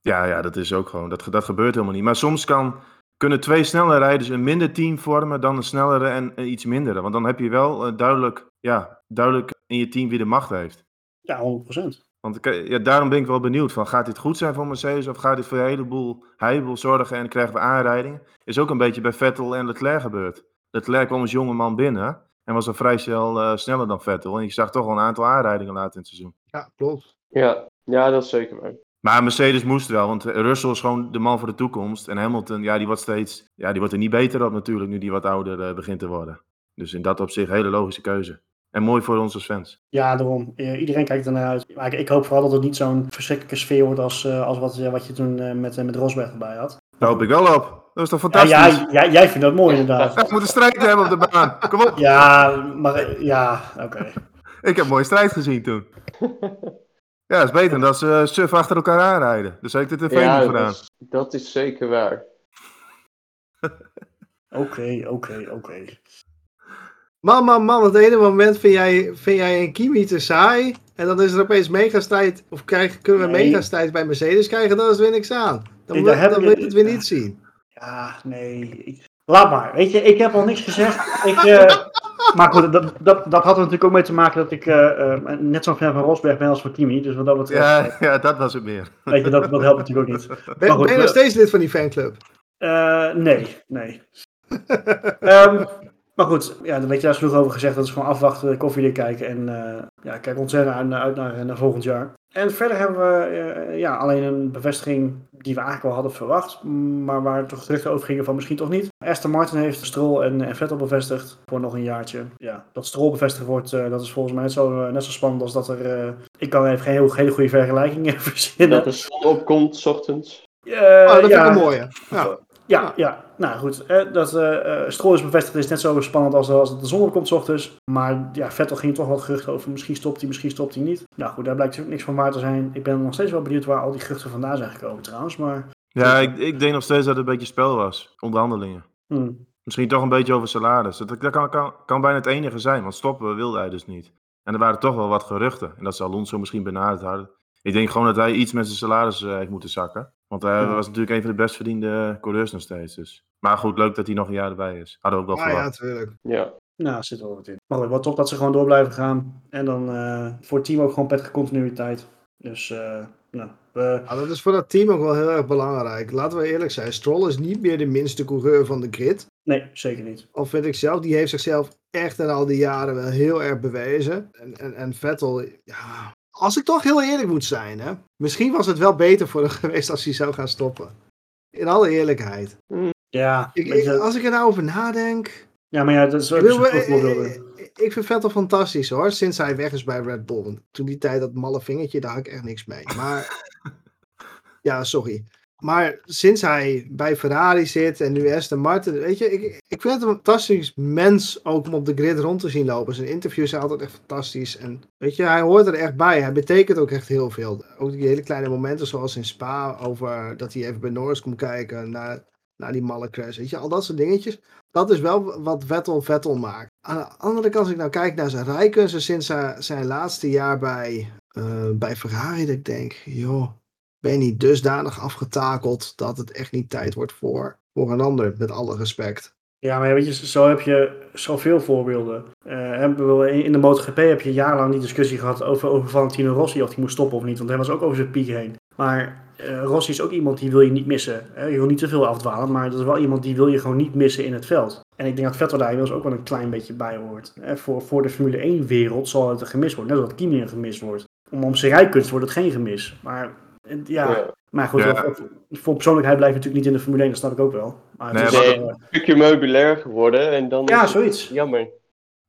Ja, ja, dat is ook gewoon. Dat, dat gebeurt helemaal niet. Maar soms kan, kunnen twee snelle rijders een minder team vormen dan een snellere en een iets mindere. Want dan heb je wel eh, duidelijk, ja, duidelijk in je team wie de macht heeft. Ja, 100%. Want ik- ja, daarom ben ik wel benieuwd van, gaat dit goed zijn voor Mercedes of gaat dit voor een heleboel heibel zorgen en krijgen we aanrijdingen? Is ook een beetje bij Vettel en Leclerc gebeurd. Leclerc kwam als jonge man binnen en was al vrij snel eh, sneller dan Vettel. En je zag toch wel een aantal aanrijdingen later in het seizoen. Ja, klopt. Ja, ja dat is zeker waar. Maar Mercedes moest wel, want Russell is gewoon de man voor de toekomst. En Hamilton, ja, die wordt steeds, ja, die wordt er niet beter op natuurlijk, nu die wat ouder eh, begint te worden. Dus in dat opzicht hele logische keuze. En mooi voor ons als fans. Ja, daarom. Eh, iedereen kijkt er naar uit. Maar ik, ik hoop vooral dat het niet zo'n verschrikkelijke sfeer wordt als, eh, als wat, wat je toen eh, met, met Rosberg erbij had. Daar hoop ik wel op. Dat is toch Ja, fantastisch? ja, jij, jij vindt dat mooi inderdaad. We moeten strijd hebben op de baan. Kom op. Ja, maar ja, oké. Ik heb een mooie strijd gezien toen. Ja, dat is beter dan dat ze eh, suf achter elkaar aanrijden. Dus heb ik de tv Ja, niet dat gedaan. is, dat is zeker waar. Oké, oké, oké. Man, man, man, het ene moment vind jij, vind jij een Kimi te saai. En dan is er opeens megastijd. Of krijg, kunnen we Nee. megastijd bij Mercedes krijgen, dan is er weer niks aan. Dan, Nee, dan wil je het weer niet zien. Ja, nee. ik- Laat maar. Weet je, ik heb al niks gezegd. Ik, eh, maar goed, dat, dat, dat had er natuurlijk ook mee te maken dat ik eh, eh, net zo'n fan van Rosberg ben als van Kimi. Dus wat dat betreft, Ja, ja, dat was het meer. weet je, dat, dat helpt natuurlijk ook niet. Ben, Maar goed, ben je nog steeds lid van die fanclub? Eh, nee, nee. Ehm, maar goed, ja, dan weet je, daar is genoeg over gezegd. Dat is gewoon afwachten, koffiedik kijken. En eh, ja, kijk ontzettend uit, naar- uit naar, naar volgend jaar. En verder hebben we eh, ja, alleen een bevestiging die we eigenlijk wel hadden verwacht. Maar waar toch geruchten over gingen van misschien toch niet. Aston Martin heeft Stroll en, en Vettel bevestigd voor nog een jaartje. Ja, dat Stroll bevestigd wordt, eh, dat is volgens mij net zo, net zo spannend als dat er... eh, ik kan even geen heel, hele goede vergelijking verzinnen. Dat de zon opkomt, s ochtends. Oh, dat vind ik een mooie. Ja. Ja, ja. Nou goed, dat eh eh, Stroll is bevestigd is net zo spannend als, als de zon opkomt 's ochtends. Maar ja, Vettel ging toch wat geruchten over. Misschien stopt hij, misschien stopt hij niet. Nou goed, daar blijkt ook niks van waar te zijn. Ik ben nog steeds wel benieuwd waar al die geruchten vandaan zijn gekomen trouwens. Maar Ja, ik, ik denk nog steeds dat het een beetje spel was. Onderhandelingen. hm, Misschien toch een beetje over salaris. Dat, dat kan, kan, kan bijna het enige zijn, want stoppen wilde hij dus niet. En er waren toch wel wat geruchten. En dat ze Alonso misschien benaderd hadden. Ik denk gewoon dat hij iets met zijn salaris eh, heeft moeten zakken. Want hij Ja. was natuurlijk een van de best verdiende coureurs nog steeds. Dus. Maar goed, leuk dat hij nog een jaar erbij is. Hadden we ook wel Ah, ja, natuurlijk. Ja. nou, er zit wel wat in. Maar wat top dat ze gewoon door blijven gaan. En dan eh, voor het team ook gewoon prettige continuïteit. Dus eh, nou, we, Ja, dat is voor dat team ook wel heel erg belangrijk. Laten we eerlijk zijn, Stroll is niet meer de minste coureur van de grid. nee, zeker niet. Of vind ik zelf, die heeft zichzelf echt in al die jaren wel heel erg bewezen. En, en, en Vettel, ja, als ik toch heel eerlijk moet zijn, hè, misschien was het wel beter voor hem geweest als hij zou gaan stoppen. In alle eerlijkheid. Ja, Ik, ik- als ik er nou over nadenk. ja maar ja, dat is ook eh, voorbeelden. eh, ik vind Vettel fantastisch hoor, sinds hij weg is bij Red Bull. Want Toen die tijd dat malle vingertje, daar had ik echt niks mee. Maar, ja, sorry. Maar sinds hij bij Ferrari zit en nu Aston Martin, weet je, ik, ik vind het een fantastisch mens ook om op de grid rond te zien lopen. Zijn interviews zijn altijd echt fantastisch. En weet je, hij hoort er echt bij. Hij betekent ook echt heel veel. Ook die hele kleine momenten zoals in Spa, over dat hij even bij Norris komt kijken naar, naar die malle crash. Weet je, al dat soort dingetjes. Dat is wel wat Vettel Vettel maakt. Aan de andere kant, als ik nou kijk naar zijn rijkunsten sinds zijn, zijn laatste jaar bij, eh, bij Ferrari, ik denk, joh, ben je niet dusdanig afgetakeld dat het echt niet tijd wordt voor, voor een ander, met alle respect. Ja, maar weet je, zo heb je zoveel voorbeelden. Eh, in de MotoGP heb je jarenlang die discussie gehad over, over Valentino Rossi, of hij moest stoppen of niet. Want hij was ook over zijn piek heen. Maar eh, Rossi is ook iemand die wil je niet missen. Je wil niet te veel afdwalen, maar dat is wel iemand die wil je gewoon niet missen in het veld. En ik denk dat Vettel daar inmiddels ook wel een klein beetje bij hoort. Voor, voor de Formule 1 wereld zal het een gemis worden. Net als Kimi een gemis wordt. Om, om zijn rijkunst wordt het geen gemis. Maar ja, Ja. maar goed, Ja. voor- voor persoonlijkheid blijf je natuurlijk niet in de Formule 1, dat snap ik ook wel. Maar het Nee, is, maar- eh, Een stukje meubilair geworden en dan Ja, zoiets. jammer.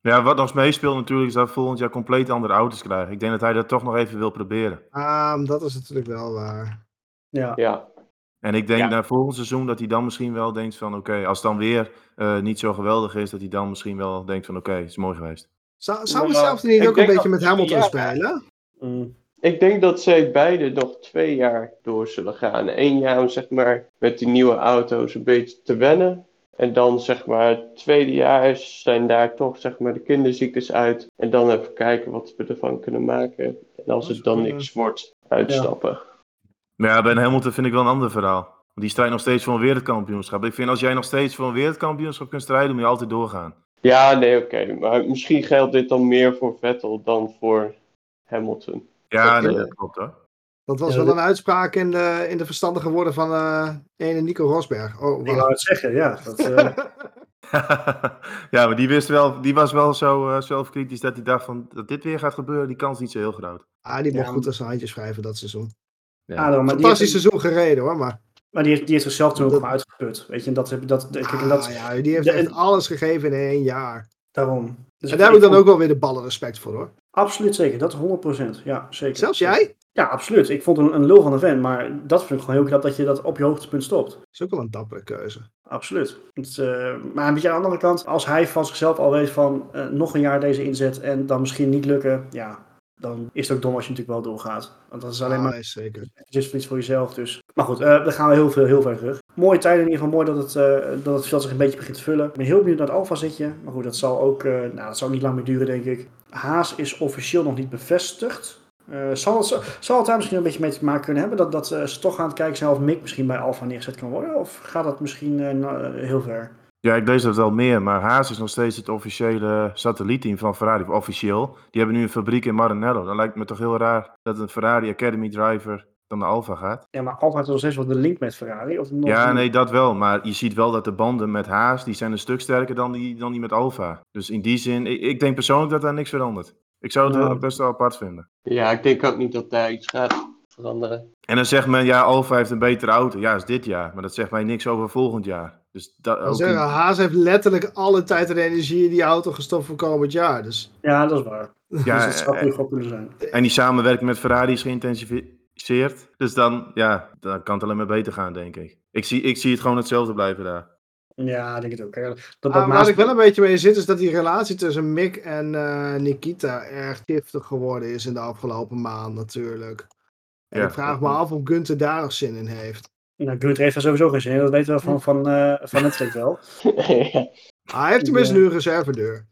Ja, wat nog meespeelt natuurlijk is dat we volgend jaar compleet andere auto's krijgen. Ik denk dat hij dat toch nog even wil proberen. Ah, dat is natuurlijk wel waar. Ja. Ja, En ik denk Ja. naar volgend seizoen dat hij dan misschien wel denkt van oké, als het dan weer eh, niet zo geweldig is, dat hij dan misschien wel denkt van oké, het is mooi geweest. Zou, zou het zelfs niet ook een beetje met Hamilton ja. spelen? Mm. Ik denk dat zij beide nog twee jaar door zullen gaan. Eén jaar om zeg maar met die nieuwe auto's een beetje te wennen. En dan zeg maar het tweede jaar zijn daar toch zeg maar de kinderziektes uit. En dan even kijken wat we ervan kunnen maken. En als het dan niks wordt, uitstappen. Maar ja, bij Hamilton vind ik wel een ander verhaal. Want die strijdt nog steeds voor een wereldkampioenschap. Ik vind als jij nog steeds voor een wereldkampioenschap kunt strijden, moet je altijd doorgaan. Ja, nee, oké. Maar misschien geldt dit dan meer voor Vettel dan voor Hamilton. Ja, Dat, nee, eh, dat klopt hoor. Dat was Ja, wel dat- een uitspraak in de, in de verstandige woorden van eh ene Nico Rosberg. Oh, Ik wou het zeggen, ja. Dat, eh, ja, maar die, wist wel, die was wel zo eh, zelfkritisch dat hij dacht van dat dit weer gaat gebeuren, die kans is niet zo heel groot. Ah, die mocht Ja, goed aan zijn handjes wrijven dat seizoen. Ja. ah, maar, die Fantastisch heeft, seizoen gereden hoor, maar maar die heeft, die heeft zichzelf toen ook Dat- gewoon uitgeput. Weet je, en dat heb dat, kijk, en ah, dat, ja, die heeft de- echt alles gegeven in één jaar. daarom. Dus en daar heb ik dan vond- ook wel weer de ballen respect voor hoor. Absoluut zeker, dat 100%. Ja, zeker. Zelfs jij? Ja, absoluut. Ik vond een, een lul van een fan, maar dat vind ik gewoon heel knap dat je dat op je hoogtepunt stopt. is ook wel een dappere keuze. Absoluut. Het, eh, maar een beetje aan de andere kant, als hij van zichzelf al weet van eh, nog een jaar deze inzet en dan misschien niet lukken, ja, dan is het ook dom als je natuurlijk wel doorgaat. Want dat is alleen Ah, maar nee, zeker. iets voor jezelf. Dus. Maar goed, eh dan gaan we heel veel, heel ver terug. Mooie tijden in ieder geval, mooi dat het, eh, dat het veld zich een beetje begint te vullen. Ik ben heel benieuwd naar het Alfa zitje. Maar goed, dat zal ook, eh, nou, dat zal niet lang meer duren, denk ik. Haas is officieel nog niet bevestigd. Zal, het, zal het daar misschien een beetje mee te maken kunnen hebben? Dat, dat ze toch aan het kijken zijn of Mick misschien bij Alfa neergezet kan worden? Of gaat dat misschien heel ver? Ja, ik lees dat wel meer, maar Haas is nog steeds het officiële satellietteam van Ferrari, of officieel. Die hebben nu een fabriek in Maranello. Dan lijkt het me toch heel raar dat een Ferrari Academy driver dan de Alfa gaat. Ja, maar Alfa heeft nog steeds wel de link met Ferrari? Of nog Ja, niet? nee, dat wel. Maar je ziet wel dat de banden met Haas, die zijn een stuk sterker dan die, dan die met Alfa. Dus in die zin, ik, ik denk persoonlijk dat daar niks verandert. Ik zou het Ja. wel best wel apart vinden. Ja, ik denk ook niet dat daar iets gaat veranderen. En dan zegt men, ja, Alfa heeft een betere auto. Ja, is dit jaar. Maar dat zegt mij niks over volgend jaar. Dus dat, ook zeggen, in- Haas heeft letterlijk alle tijd en energie in die auto gestopt voor komend jaar. Dus Ja, dat is waar. Ja, dus dat zou eh, heel goed kunnen zijn. En die samenwerking met Ferrari is geïntensiveerd. Dus dan, ja, dan kan het alleen maar beter gaan, denk ik. Ik zie, ik zie het gewoon hetzelfde blijven daar. Ja, ik denk het ook. Kijk, Dat, dat Ah, waar ik wel een beetje mee zit, is dat die relatie tussen Mick en eh, Nikita erg giftig geworden is in de afgelopen maand natuurlijk. En Ja, ik vraag me af of Gunther daar nog zin in heeft. Nou, Gunther heeft er sowieso geen zin in. Dat weten we van, van, eh van Netflix wel. ja. Hij heeft tenminste Ja. nu een reservedeur.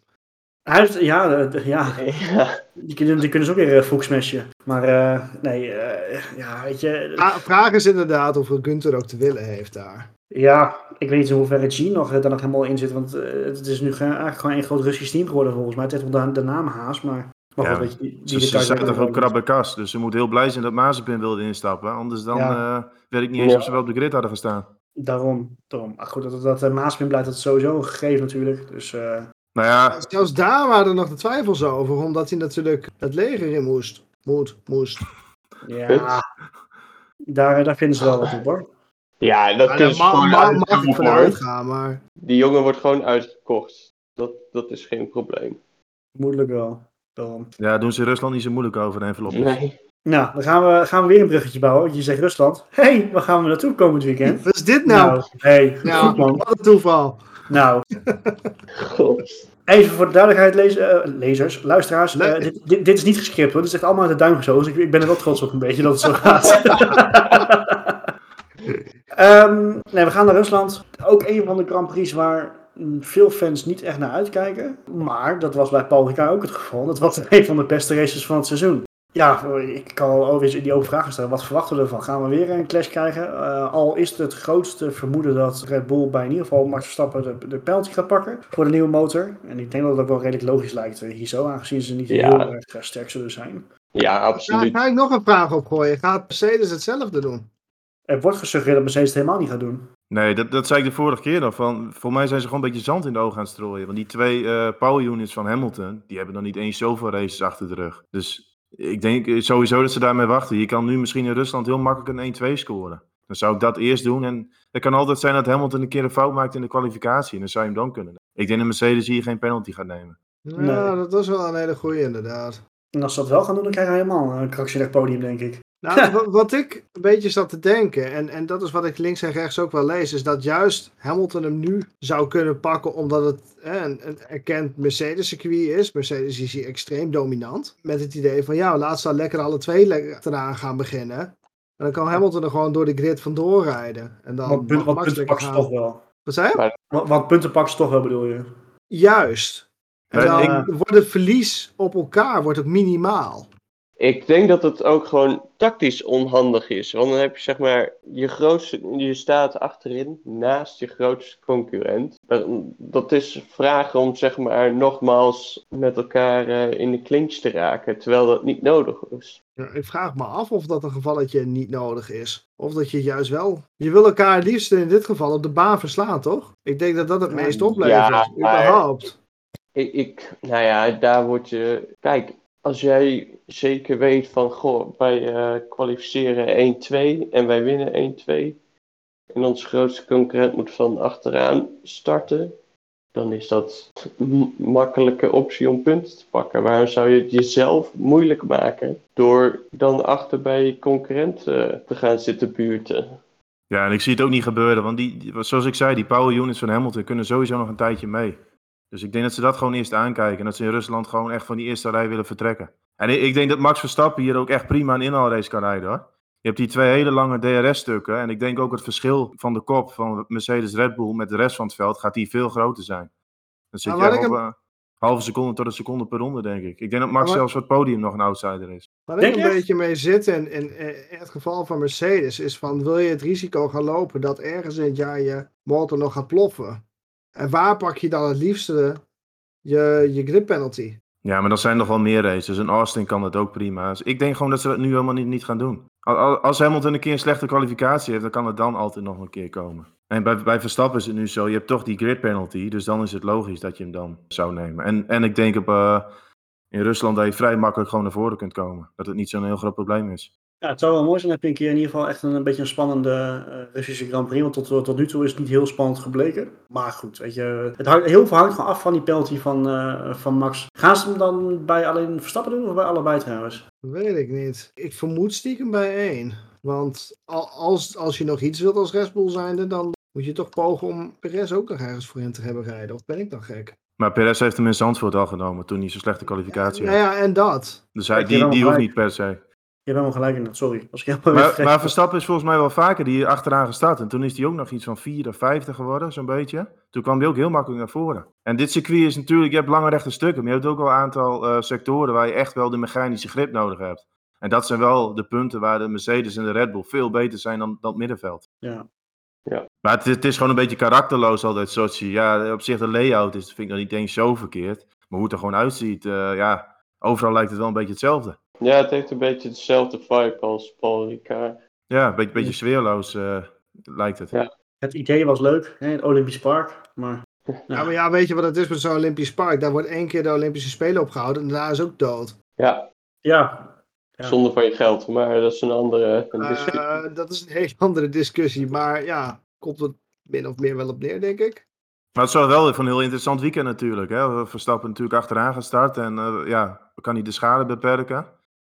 Hij heeft, ja, eh, ja ja. die, kunnen, die kunnen ze ook weer uh, smashen. Maar eh, nee, eh, ja, weet je. Ah, vraag is inderdaad of Gunther ook te willen heeft daar. Ja, ik weet niet in hoeverre Gene nog, eh, daar nog helemaal in zit. Want eh, het is nu ge- eigenlijk gewoon een groot Russisch team geworden volgens mij. Het heeft wel de, de naam Haas, maar... maar Ja, goed, weet je, die, die Ze, zijn weten toch ook niet. krabbe kast. Dus ze moet heel blij zijn dat Mazepin wilde instappen. Anders dan Ja. eh, weet ik niet eens Ja. of ze wel op de grid hadden gestaan. Daarom, daarom. Maar goed, dat, dat, dat uh, Maaspin blijft dat sowieso een gegeven natuurlijk. Dus eh, Nou ja, Zelfs daar waren er nog de twijfels over, omdat hij natuurlijk het leger in moest. Moet, moest. ja, daar, daar vinden ze wel wat op hoor. ja, dat kunnen ze ma- gewoon ma- mag ik vanuit gaan, maar... Die jongen wordt gewoon uitgekocht. Dat, dat is geen probleem. Moeilijk wel. Ja, doen ze Rusland niet zo moeilijk over een envelop. Nee. Nou, dan gaan we, gaan we weer een bruggetje bouwen. Want je zegt Rusland. Hé, hey, waar gaan we naartoe komend weekend? Wat is dit nou? hey, Ja, goed man. wat een toeval. Nou, God. even voor de duidelijkheid, eh, lezers, luisteraars. Eh, dit, dit, dit is niet gescript hoor. Dit is echt allemaal uit de duim gezogen. Dus ik, ik ben er wel trots op een beetje dat het zo gaat. Ehm, nee, we gaan naar Rusland. Ook een van de Grand Prix waar veel fans niet echt naar uitkijken. Maar dat was bij Paul Ricard ook het geval. Dat was een van de beste races van het seizoen. Ja, ik kan al over die open vragen stellen. Wat verwachten we ervan? Gaan we weer een clash krijgen? Eh, al is het het grootste vermoeden dat Red Bull bij in ieder geval Max Verstappen de, de penalty gaat pakken voor de nieuwe motor. En ik denk dat het ook wel redelijk logisch lijkt eh, hier zo, aangezien ze niet Ja. heel erg eh, sterk zullen zijn. Ja, Daar absoluut. ga ik nog een vraag opgooien. Gaat Mercedes hetzelfde doen? Er wordt gesuggereerd dat Mercedes het helemaal niet gaat doen. Nee, dat, dat zei ik de vorige keer nog. Van, voor mij zijn ze gewoon een beetje zand in de ogen aan het strooien. Want die twee eh, power units van Hamilton, die hebben nog niet eens zoveel races achter de rug. Dus ik denk sowieso dat ze daarmee wachten. Je kan nu misschien in Rusland heel makkelijk een 1-2 scoren. Dan zou ik dat eerst doen. En het kan altijd zijn dat Hamilton een keer een fout maakt in de kwalificatie. En dan zou je hem dan kunnen. Ik denk dat Mercedes hier geen penalty gaat nemen. Ja, dat was wel een hele goeie inderdaad. En als ze dat wel gaan doen, dan krijgen we helemaal een krankzinnig podium, denk ik. Nou, wa- wat ik een beetje zat te denken, en, en dat is wat ik links en rechts ook wel lees, is dat juist Hamilton hem nu zou kunnen pakken omdat het hè, een, een erkend Mercedes-circuit is. Mercedes is hier extreem dominant. Met het idee van, ja, laat ze dan lekker alle twee lekker achteraan gaan beginnen. En dan kan Hamilton er gewoon door de grid vandoor rijden. En dan Want, punt, punten pakken ze toch wel. Wat zei je? Want, want punten pakken ze toch wel, bedoel je? Juist. En dan ik- wordt het verlies op elkaar wordt ook minimaal. Ik denk dat het ook gewoon tactisch onhandig is. Want dan heb je zeg maar je grootste, je staat achterin naast je grootste concurrent. Dat- is vragen om zeg maar nogmaals met elkaar eh, in de clinch te raken, terwijl dat niet nodig is. Ja, ik vraag me af of dat een gevalletje niet nodig is. Of dat je juist wel. Je wil elkaar liefst in dit geval op de baan verslaan, toch? Ik denk dat dat het Ja, meest oplevert. maar- überhaupt. Ik, ik, nou ja, daar word je. Kijk, als jij zeker weet van, goh, wij eh, kwalificeren 1-2 en wij winnen 1-2. En onze grootste concurrent moet van achteraan starten. Dan is dat een makkelijke optie om punten te pakken. Waarom zou je het jezelf moeilijk maken door dan achter bij je concurrent eh, te gaan zitten buurten? Ja, en ik zie het ook niet gebeuren, want die, zoals ik zei, die power units van Hamilton kunnen sowieso nog een tijdje mee. Dus ik denk dat ze dat gewoon eerst aankijken en dat ze in Rusland gewoon echt van die eerste rij willen vertrekken. En ik, ik denk dat Max Verstappen hier ook echt prima een inhaalrace kan rijden hoor. Je hebt die twee hele lange DRS-stukken en ik denk ook het verschil van de kop van Mercedes Red Bull met de rest van het veld gaat hier veel groter zijn. Dan zit Nou, je op een halve seconde tot een seconde per ronde denk ik. Ik denk dat Max Maar- zelfs voor het podium nog een outsider is. Waar Denk ik een echt? beetje mee zit in, in, in het geval van Mercedes is van wil je het risico gaan lopen dat ergens in het jaar je motor nog gaat ploffen? En waar pak je dan het liefste je, je grip penalty? Ja, maar dat zijn nog wel meer races. En Austin kan dat ook prima. Dus ik denk gewoon dat ze dat nu helemaal niet, niet gaan doen. Al- al- Als Hamilton een keer een slechte kwalificatie heeft, dan kan het dan altijd nog een keer komen. En bij, bij Verstappen is het nu zo, je hebt toch die grid penalty. Dus dan is het logisch dat je hem dan zou nemen. En, en ik denk op, eh, in Rusland dat je vrij makkelijk gewoon naar voren kunt komen. Dat het niet zo'n heel groot probleem is. Ja, het zou wel mooi zijn. Dan heb je een keer in ieder geval echt een, een beetje een spannende eh, Russische Grand Prix. Want tot, tot nu toe is het niet heel spannend gebleken. Maar goed, weet je, het hangt, heel veel hangt gewoon af van die penalty van, eh, van Max. Gaan ze hem dan bij alleen Verstappen doen of bij allebei trouwens? Weet ik niet. Ik vermoed stiekem bij één. Want al- als, als je nog iets wilt als Red Bull zijnde, dan moet je toch pogen om Perez ook nog ergens voor in te hebben rijden. Of ben ik dan gek? Maar Perez heeft hem in Zandvoort al genomen toen hij zo'n slechte kwalificatie Nou had. ja, en dat. Dus hij, die, die hoeft niet per se. Je hebt helemaal gelijk in dat, sorry. Als ik helemaal Maar, maar Verstappen is volgens mij wel vaker die achteraan gestart. En toen is hij ook nog iets van vierde, vijfde geworden, zo'n beetje. Toen kwam hij ook heel makkelijk naar voren. En dit circuit is natuurlijk, je hebt lange rechte stukken. Maar je hebt ook wel een aantal eh, sectoren waar je echt wel de mechanische grip nodig hebt. En dat zijn wel de punten waar de Mercedes en de Red Bull veel beter zijn dan, dan het middenveld. Ja. Maar het, het is gewoon een beetje karakterloos altijd, Sochi. Ja, op zich de layout is, vind ik dat niet eens zo verkeerd. Maar hoe het er gewoon uitziet, eh, ja, overal lijkt het wel een beetje hetzelfde. Ja, het heeft een beetje dezelfde vibe als Paul Ricard. Ja, een beetje, beetje sfeerloos eh, lijkt het. Ja. Het idee was leuk, hè, het Olympisch Park. Maar Ja, maar ja, weet je wat het is met zo'n Olympisch park? Daar wordt één keer de Olympische Spelen opgehouden en daarna is ook dood. Ja, ja, Ja. zonder van je geld, maar dat is een andere een discussie. Eh, dat is een hele andere discussie. Maar ja, komt het min of meer wel op neer, denk ik. Maar het zou wel van een heel interessant weekend natuurlijk. Hè? Verstappen natuurlijk achteraan gestart en eh, ja, kan hij de schade beperken.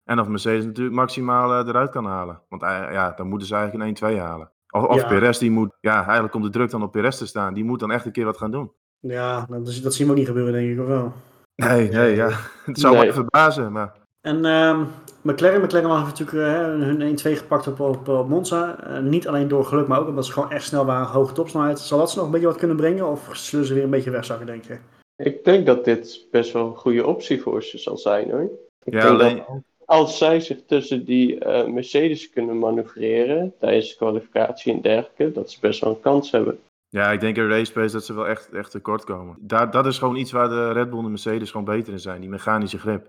En of Mercedes natuurlijk maximaal eruit kan halen. Want eh, ja, dan moeten ze eigenlijk een 1-2 halen. Of, of Ja. Perez, die moet, ja, eigenlijk komt de druk dan op Perez te staan. Die moet dan echt een keer wat gaan doen. ja dat, is- dat zien we ook niet gebeuren, denk ik, of wel? Nee, nee, ja. Het zou Nee. me verbazen, maar... En ehm, McLaren, McLaren had natuurlijk eh, hè, hun 1-2 gepakt op, op, op Monza. Eh, niet alleen door geluk, maar ook omdat ze gewoon echt snel waren, hoge topsnelheid. Zal dat ze nog een beetje wat kunnen brengen of zullen ze weer een beetje wegzakken, denk je? Ik denk dat dit best wel een goede optie voor ze zal zijn hoor. Ik Ja, denk alleen- dat als zij zich tussen die eh, Mercedes kunnen manoeuvreren tijdens de kwalificatie en dergelijke, dat ze best wel een kans hebben. Ja, ik denk in race pace dat ze wel echt, echt tekort komen. Daar, dat is gewoon iets waar de Red Bull en de Mercedes gewoon beter in zijn. Die mechanische grip.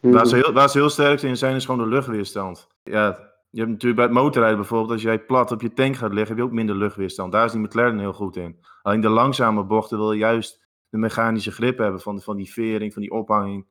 Waar ze, heel, waar ze heel sterk in zijn, is gewoon de luchtweerstand. Ja, je hebt natuurlijk bij het motorrijden bijvoorbeeld, als jij plat op je tank gaat liggen, heb je ook minder luchtweerstand. Daar is die McLaren heel goed in. Alleen de langzame bochten wil je juist de mechanische grip hebben van, van die vering, van die ophanging.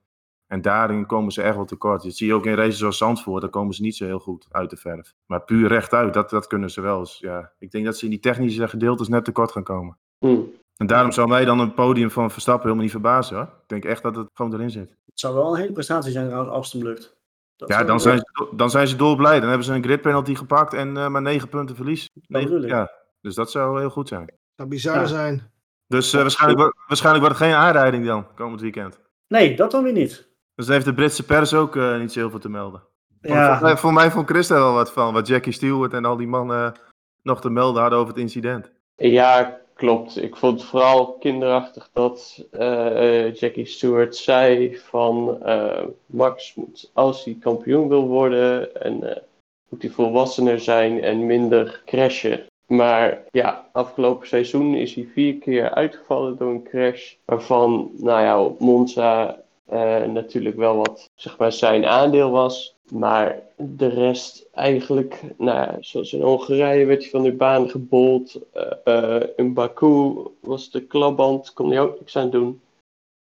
En daarin komen ze echt wel tekort. Dat zie je ook in races zoals Zandvoort, daar komen ze niet zo heel goed uit de verf. Maar puur rechtuit, dat, dat kunnen ze wel. Dus ja, ik denk dat ze in die technische gedeeltes net tekort gaan komen. Hm. En daarom zou mij dan een podium van Verstappen helemaal niet verbazen hoor. Ik denk echt dat het gewoon erin zit. Het zou wel een hele prestatie zijn trouwens als het hem lukt. Dat Ja, dan zijn, ze, dan zijn ze dolblij. Dan hebben ze een grid penalty gepakt en eh, maar negen punten verlies. Negen- ja, dus dat zou heel goed zijn. zou bizar Ja. zijn. Dus eh, waarschijnlijk, wordt- waarschijnlijk wordt het geen aanrijding dan, komend weekend. Nee, dat dan weer niet. Dus heeft de Britse pers ook eh, niet zo heel veel te melden. Voor, Ja, mij, voor mij vond Chris daar wel wat van. Wat Jackie Stewart en al die mannen eh, nog te melden hadden over het incident. Ja, klopt. Ik vond het vooral kinderachtig dat eh, Jackie Stewart zei van eh, Max moet, als hij kampioen wil worden, en, eh, moet hij volwassener zijn en minder crashen. Maar ja, afgelopen seizoen is hij vier keer uitgevallen door een crash. Waarvan, nou ja, op Monza eh, natuurlijk wel wat, zeg maar, zijn aandeel was. Maar de rest eigenlijk, nou zoals in Hongarije werd hij van de baan gebold. Eh, in Baku was de klapband, kon hij ook niks aan doen.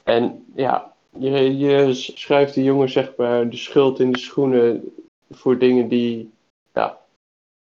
En ja, je, je de jongen zeg maar de schuld in de schoenen voor dingen die, ja,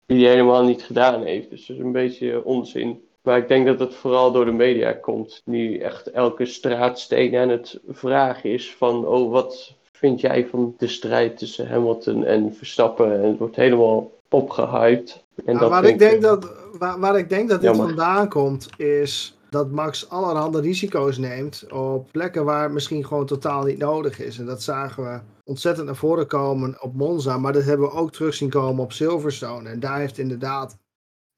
die hij helemaal niet gedaan heeft. Dus dat is een beetje onzin. Maar ik denk dat het vooral door de media komt. Nu echt elke straatsteen aan het vragen is van, oh wat vind jij van de strijd tussen Hamilton en Verstappen? En het wordt helemaal opgehyped. En Nou, dat waar, ik denk dat, waar, waar ik denk dat dit Jammer. vandaan komt, is dat Max allerhande risico's neemt op plekken waar het misschien gewoon totaal niet nodig is. En dat zagen we ontzettend naar voren komen op Monza, maar dat hebben we ook terug zien komen op Silverstone. En daar heeft inderdaad.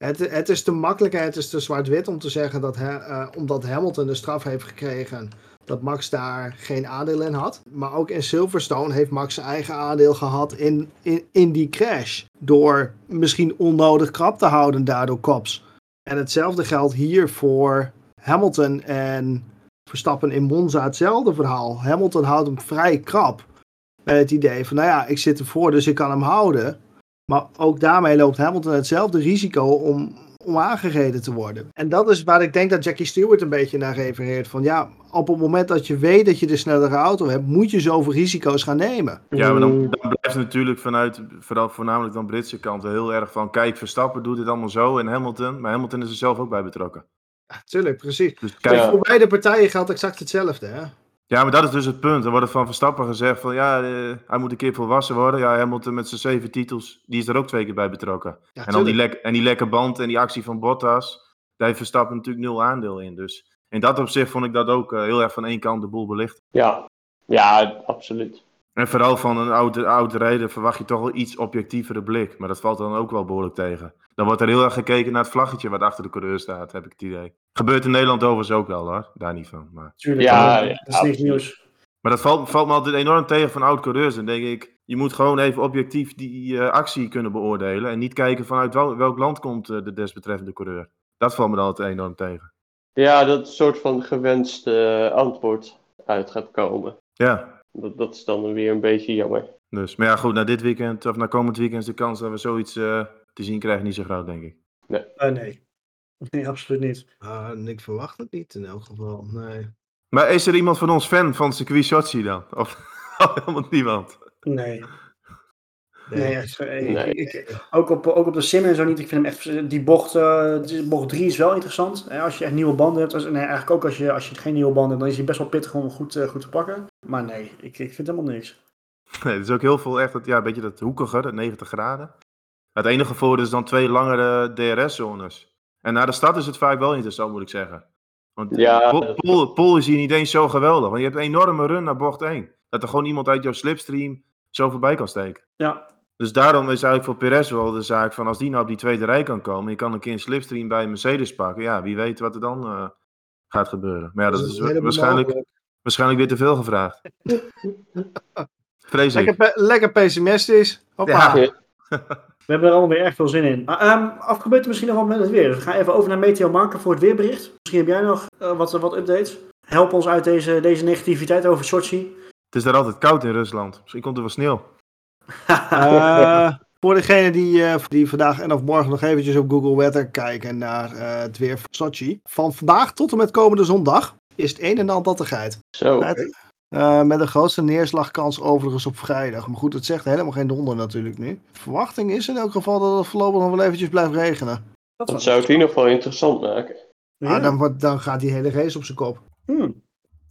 Het, het is te makkelijk en het is te zwart-wit om te zeggen dat eh, omdat Hamilton de straf heeft gekregen, dat Max daar geen aandeel in had. Maar ook in Silverstone heeft Max zijn eigen aandeel gehad in, in, in die crash. Door misschien onnodig krap te houden daardoor kops. En hetzelfde geldt hier voor Hamilton en Verstappen in Monza. Hetzelfde verhaal. Hamilton houdt hem vrij krap. Met het idee van, nou ja, ik zit ervoor, dus ik kan hem houden. Maar ook daarmee loopt Hamilton hetzelfde risico om, om aangereden te worden. En dat is waar ik denk dat Jackie Stewart een beetje naar refereert. Van ja, op het moment dat je weet dat je de snellere auto hebt, moet je zoveel risico's gaan nemen. Ja, maar dan, dan blijft het natuurlijk vanuit, vooral voornamelijk dan Britse kant, heel erg van, kijk, Verstappen doet dit allemaal zo en Hamilton, maar Hamilton is er zelf ook bij betrokken. Ja, tuurlijk, precies. Dus kijk. Voor beide partijen geldt exact hetzelfde. Hè? Ja, maar dat is dus het punt. Er wordt van Verstappen gezegd van ja, eh, hij moet een keer volwassen worden. Ja, Hamilton met zijn zeven titels, die is er ook twee keer bij betrokken. Ja, en, dan die lek, en die lekke band en die actie van Bottas, daar heeft Verstappen natuurlijk nul aandeel in. Dus in dat opzicht vond ik dat ook eh, heel erg van één kant de boel belicht. Ja, ja absoluut. En vooral van een oude, oude rijder verwacht je toch wel iets objectievere blik. Maar dat valt dan ook wel behoorlijk tegen. Dan wordt er heel erg gekeken naar het vlaggetje wat achter de coureur staat, heb ik het idee. Gebeurt in Nederland overigens ook wel hoor, daar niet van. Maar, Tuurlijk, Ja, dat ja, is niks nieuws. maar dat valt, valt me altijd enorm tegen van oud-coureurs. Dan denk ik, je moet gewoon even objectief die eh, actie kunnen beoordelen. En niet kijken vanuit wel- welk land komt eh, de desbetreffende coureur. Dat valt me dan altijd enorm tegen. Ja, dat een soort van gewenst eh, antwoord uit gaat komen. Ja, Dat, dat is dan weer een beetje jammer. dus. Maar ja, goed, na dit weekend, of na komend weekend is de kans dat we zoiets eh, te zien krijgen niet zo groot, denk ik. Eh, nee. Nee, absoluut niet. Ah, en ik verwacht het niet in elk geval. Nee. Maar is er iemand van ons fan van circuit Sochi dan? Of helemaal niemand? Nee. Nee, echt, eh, ik- Nee. ik- ook, op, ook op de sim en zo niet. Ik vind hem echt, die bocht, eh, die bocht 3 is wel interessant. Hè, als je echt nieuwe banden hebt. Als, nee, eigenlijk ook als je, als je geen nieuwe banden hebt, dan is hij best wel pittig om goed, eh, goed te pakken. Maar nee, ik, ik vind helemaal niks. Nee, het is ook heel veel echt, dat, ja, een beetje dat hoekige, dat 90 graden. Het enige voordeel is dan twee langere DRS-zones. En naar de stad is het vaak wel interessant, moet ik zeggen. Want Ja, Pol, is hier niet eens zo geweldig. Want je hebt een enorme run naar bocht 1. Dat er gewoon iemand uit jouw slipstream zo voorbij kan steken. Ja, Dus daarom is eigenlijk voor Perez wel de zaak van als die nou op die tweede rij kan komen. Je kan een keer een slipstream bij een Mercedes pakken. Ja, wie weet wat er dan eh, gaat gebeuren. Maar ja, dat, is waarschijnlijk, mogelijk. waarschijnlijk weer te veel gevraagd. Vrees ik. Lekker, pe- lekker pessimistisch. Hoppa. Ja. we hebben er allemaal weer erg veel zin in. Afgebeurd misschien nog wat met het weer. Dus we gaan even over naar Meteo Marken voor het weerbericht. Misschien heb jij nog eh, wat, wat updates. Help ons uit deze, deze negativiteit over Sochi. Het is daar altijd koud in Rusland. Misschien komt er wel sneeuw. Eh, voor degene die, eh, die vandaag en of morgen nog eventjes op Google Weather kijken naar eh, het weer van Sochi. Van vandaag tot en met komende zondag is het een en ander nattigheid. Zo. Met, eh, met de grootste neerslagkans overigens op vrijdag. Maar goed, het zegt helemaal geen donder natuurlijk nu. Verwachting is in elk geval dat het voorlopig nog wel eventjes blijft regenen. Dat zou het in ieder geval interessant maken. Ja. Ah, dan, wordt, dan gaat die hele race op zijn kop. Hmm.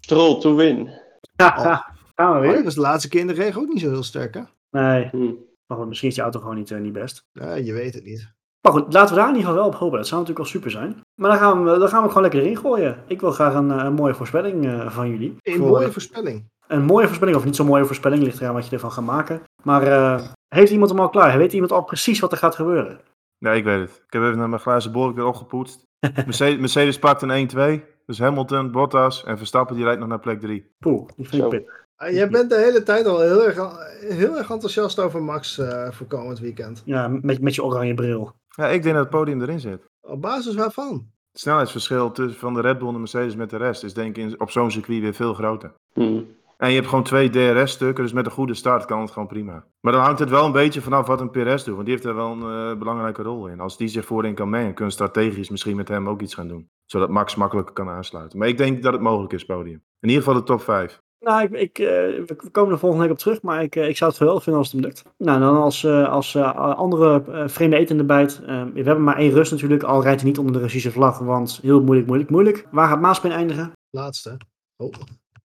Stroll to win. Haha, Gaan we Oh, weer? dat was de laatste keer in de regen ook niet zo heel sterk, hè? Nee, Hm. maar goed, misschien is die auto gewoon niet, eh, niet best. Ja, je weet het niet. Maar goed, laten we daar in ieder geval wel op hopen. Dat zou natuurlijk wel super zijn. Maar dan gaan we, dan gaan we gewoon lekker erin gooien. Ik wil graag een, eh, een mooie voorspelling eh, van jullie. Een Voor- mooie voorspelling. Een mooie voorspelling, of niet zo'n mooie voorspelling, ligt eraan wat je ervan gaat maken. Maar eh, heeft iemand hem al klaar? Weet iemand al precies wat er gaat gebeuren? Ja, ik weet het. Ik heb even naar mijn glazen bol weer opgepoetst. Mercedes, Mercedes pakt een 1-2. Dus Hamilton, Bottas en Verstappen die rijdt nog naar plek 3. Poeh, die vind ik pittig. Ah, jij bent de hele tijd al heel erg, heel erg enthousiast over Max eh, voor komend weekend. Ja, met, met je oranje bril. Ja, ik denk dat het podium erin zit. Op basis waarvan? Het snelheidsverschil tussen van de Red Bull en de Mercedes met de rest is denk ik in- op zo'n circuit weer veel groter. Hm. En je hebt gewoon twee DRS-stukken, dus met een goede start kan het gewoon prima. Maar dan hangt het wel een beetje vanaf wat een Perez doet, want die heeft er wel een eh, belangrijke rol in. Als die zich voorin kan mengen, kunnen strategisch misschien met hem ook iets gaan doen. Zodat Max makkelijker kan aansluiten. Maar ik denk dat het mogelijk is, podium. In ieder geval de top 5. Nou, ik, ik, eh, we komen er volgende week op terug, maar ik, eh, ik zou het geweldig vinden als het hem lukt. Nou, dan als, eh, als eh, andere vreemde eten in de bijt. we hebben maar één rust natuurlijk, al rijdt hij niet onder de Russische vlag, want heel moeilijk, moeilijk, moeilijk. Waar gaat Maaspin eindigen? Laatste. Oh.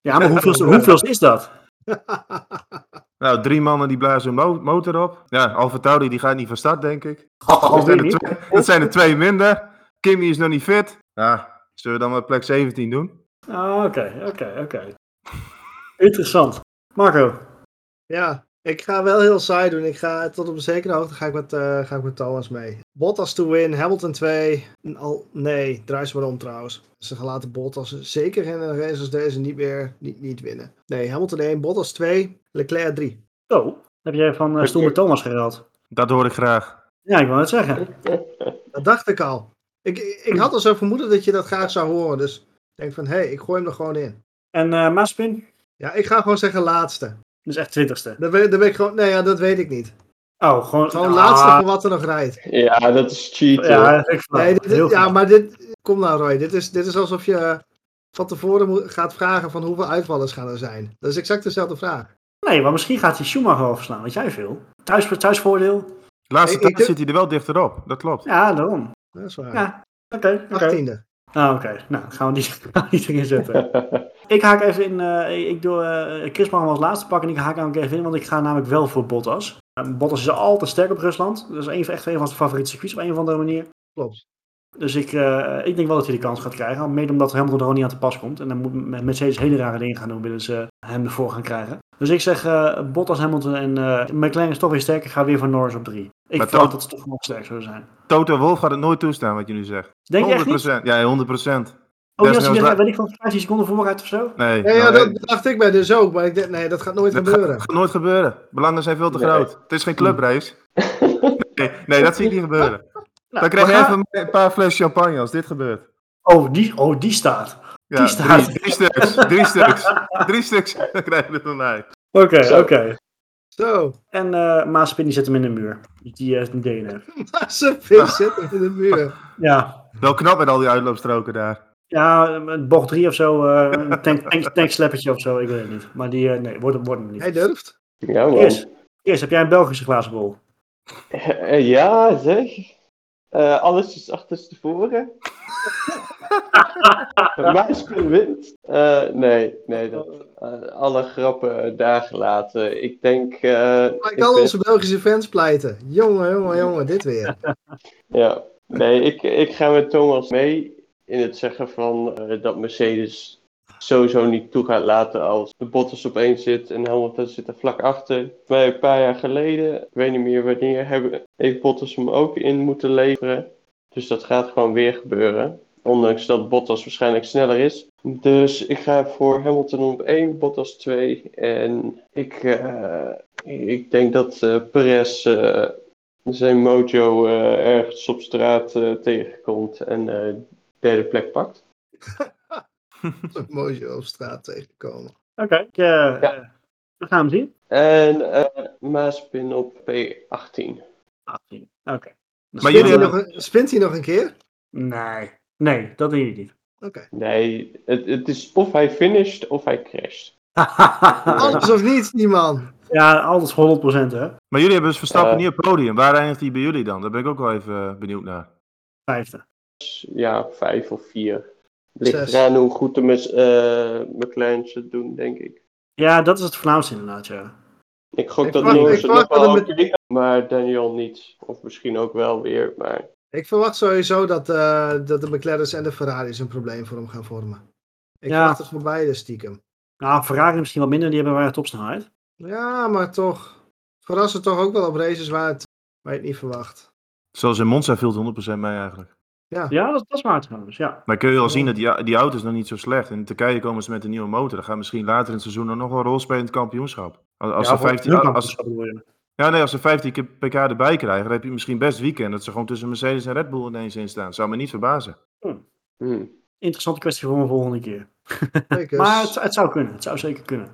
Ja, maar hoeveel, hoeveel is dat? Nou, drie mannen die blazen hun mo- motor op. Ja, Alfa Tauri die gaat niet van start, denk ik. Dat Alweer zijn, er niet? twee, dat zijn er twee minder. Kimmy is nog niet fit. Ja, zullen we dan maar plek 17 doen? Ah, Oké, oké, oké. Interessant. Marco, Ja, ik ga wel heel saai doen. Ik ga tot op een zekere hoogte ga ik met, eh, ga ik met Thomas mee. Bottas to win, Hamilton 2. Al, nee, draai ze maar om trouwens. Ze gaan laten Bottas zeker in een race als deze niet meer niet, niet winnen. Nee, Hamilton 1, Bottas 2, Leclerc 3. oh, heb jij van uh, Stoel met Thomas geruild? Dat hoor ik graag. Ja, ik wou het zeggen. Dat dacht ik al. Ik, ik, had al zo vermoeden dat je dat graag zou horen. Dus ik denk van, hé, hey, ik gooi hem er gewoon in. En eh Maaspin? Ja, ik ga gewoon zeggen laatste. Dus echt twintigste. Weet, dat weet ik gewoon, nee ja, dat weet ik niet. Oh, gewoon... Gewoon Ah, laatste van wat er nog rijdt. Ja, dat is cheaten. Ja, ik. Nee, dit, ja, maar dit. Kom nou, Roy. Dit is, dit is alsof je van tevoren moet- gaat vragen van hoeveel uitvallers gaan er zijn. Dat is exact dezelfde vraag. Nee, maar misschien gaat hij Schumacher overslaan, weet jij veel. Thuis, thuisvoordeel? De laatste tijd zit hij er wel dichterop. Dat klopt. Ja, daarom. Dat is waar. Ja, oké. oké. 18e. Ah, oké. Nou, gaan we die, erin zetten. ik haak even in, eh, ik doe eh Chris mag hem als laatste pakken en ik haak hem even in, want ik ga namelijk wel voor Bottas. Eh, Bottas is altijd sterk op Rusland. Dat is een, echt een van zijn favoriete circuits op een of andere manier. Klopt. Dus ik, eh, ik denk wel dat hij de kans gaat krijgen. Mede omdat Hamilton er gewoon niet aan te pas komt. En dan moet met Mercedes hele rare dingen gaan doen, willen ze hem ervoor gaan krijgen. Dus ik zeg eh, Bottas, Hamilton en eh, McLaren is toch weer sterk. Ik ga weer voor Norris op drie. Ik Maar verwacht dat ze toch nog sterk zullen zijn. Toto Wolf gaat het nooit toestaan, wat je nu zegt. Denk je echt 100%. niet? Ja, 100%. Oh, ja, Desnoods als hij la- er, weet ik van 15 seconden vooruit of zo? Nee, Nee, ja, nou, dat, nee, dat dacht ik mij dus ook. Maar ik denk, nee, dat gaat nooit dat gebeuren. gaat, gaat nooit gebeuren. Belangen zijn veel te Nee. groot. Het is geen clubrace. Nee, nee, dat zie ik niet gebeuren. Nou, Dan krijg we je gaan- even een paar fles champagne als dit gebeurt. Oh, die, oh, die staat. Ja, Die staat. drie, drie stuks. Drie stuks. Drie stuks. Dan krijg je het van mij. Oké, oké. Zo. En eh Maaspin die zet hem in de muur. Die, heeft een DNF. Maar ze vis zit in de muur. Ja, Wel knap met al die uitloopstroken daar. ja een bocht 3 of zo. eh, een tank, tank, tanksleppertje of zo, ik weet het niet. Maar die, eh, nee, wordt, wordt hem niet. Hij durft. Ja, man. Chris, Chris, heb jij een Belgische glazen bol? Eh, ja, zeg. Eh, alles is achterstevoren. Maaspin wint. Eh, nee, nee. Dat, eh, alle grappen daar gelaten. Ik denk... eh, Maar ik ik kan ben- onze Belgische fans pleiten. Jongen, jongen, jongen, dit weer. Ja, nee, ik, ik ga met Thomas mee in het zeggen van eh, dat Mercedes sowieso niet toe gaat laten als de Bottas op één zit en Hamilton zit er vlak achter. Bij een paar jaar geleden, ik weet niet meer wanneer, hebben, heeft Bottas hem ook in moeten leveren. Dus dat gaat gewoon weer gebeuren. Ondanks dat Bottas waarschijnlijk sneller is. Dus ik ga voor Hamilton op 1, Bottas 2. En ik, eh, ik denk dat eh Perez eh, zijn mojo ergens op straat tegenkomt en eh derde plek pakt. Zo'n mooi op straat tegenkomen. Oké, ik, eh, Ja. eh, we gaan hem zien. En eh Maaspin op P18. 18. Oké. Maar Spint jullie hij, hebben- nog een, spint hij nog een keer? Nee, nee, dat denk ik niet. Oké. Nee, het, het is of hij finisht of hij crasht. Alles of niets, die man. ja, alles 100% hè. Maar jullie hebben dus Verstappen niet op podium. Waar eindigt hij bij jullie dan? Daar ben ik ook wel even benieuwd naar. Vijfde. ja, vijf of vier. Ligt Zes. eraan hoe goed de eh, McLaren's het doen, denk ik. Ja, dat is het voornaamste inderdaad, ja. Ik gok Ik dat het nog wel maar Daniel niet. Of misschien ook wel weer, maar... Ik verwacht sowieso dat, eh, dat de McLaren's en de Ferraris een probleem voor hem gaan vormen. Ik Ja. verwacht het voor beide stiekem. Nou, Ferrari misschien wat minder, die hebben weinig topsnelheid. Ja, maar toch. Verrassen toch ook wel op races waar, het, waar je het niet verwacht. Zoals in Monza viel het 100% mee eigenlijk. Ja, dat, dat is waar trouwens, ja. Maar kun je al Ja. zien dat die, die auto is nog niet zo slecht. In Turkije komen ze met een nieuwe motor. Dat gaat misschien later in het seizoen nog wel een rol spelen in het kampioenschap. Als, als ja, ze voor 15, hun als, ja, nee, als ze 15 keer pk erbij krijgen, dan heb je misschien best weekend. Dat ze gewoon tussen Mercedes en Red Bull ineens in staan. Zou me niet verbazen. hm. Interessante kwestie voor een volgende keer. Maar het, het zou kunnen, het zou zeker kunnen.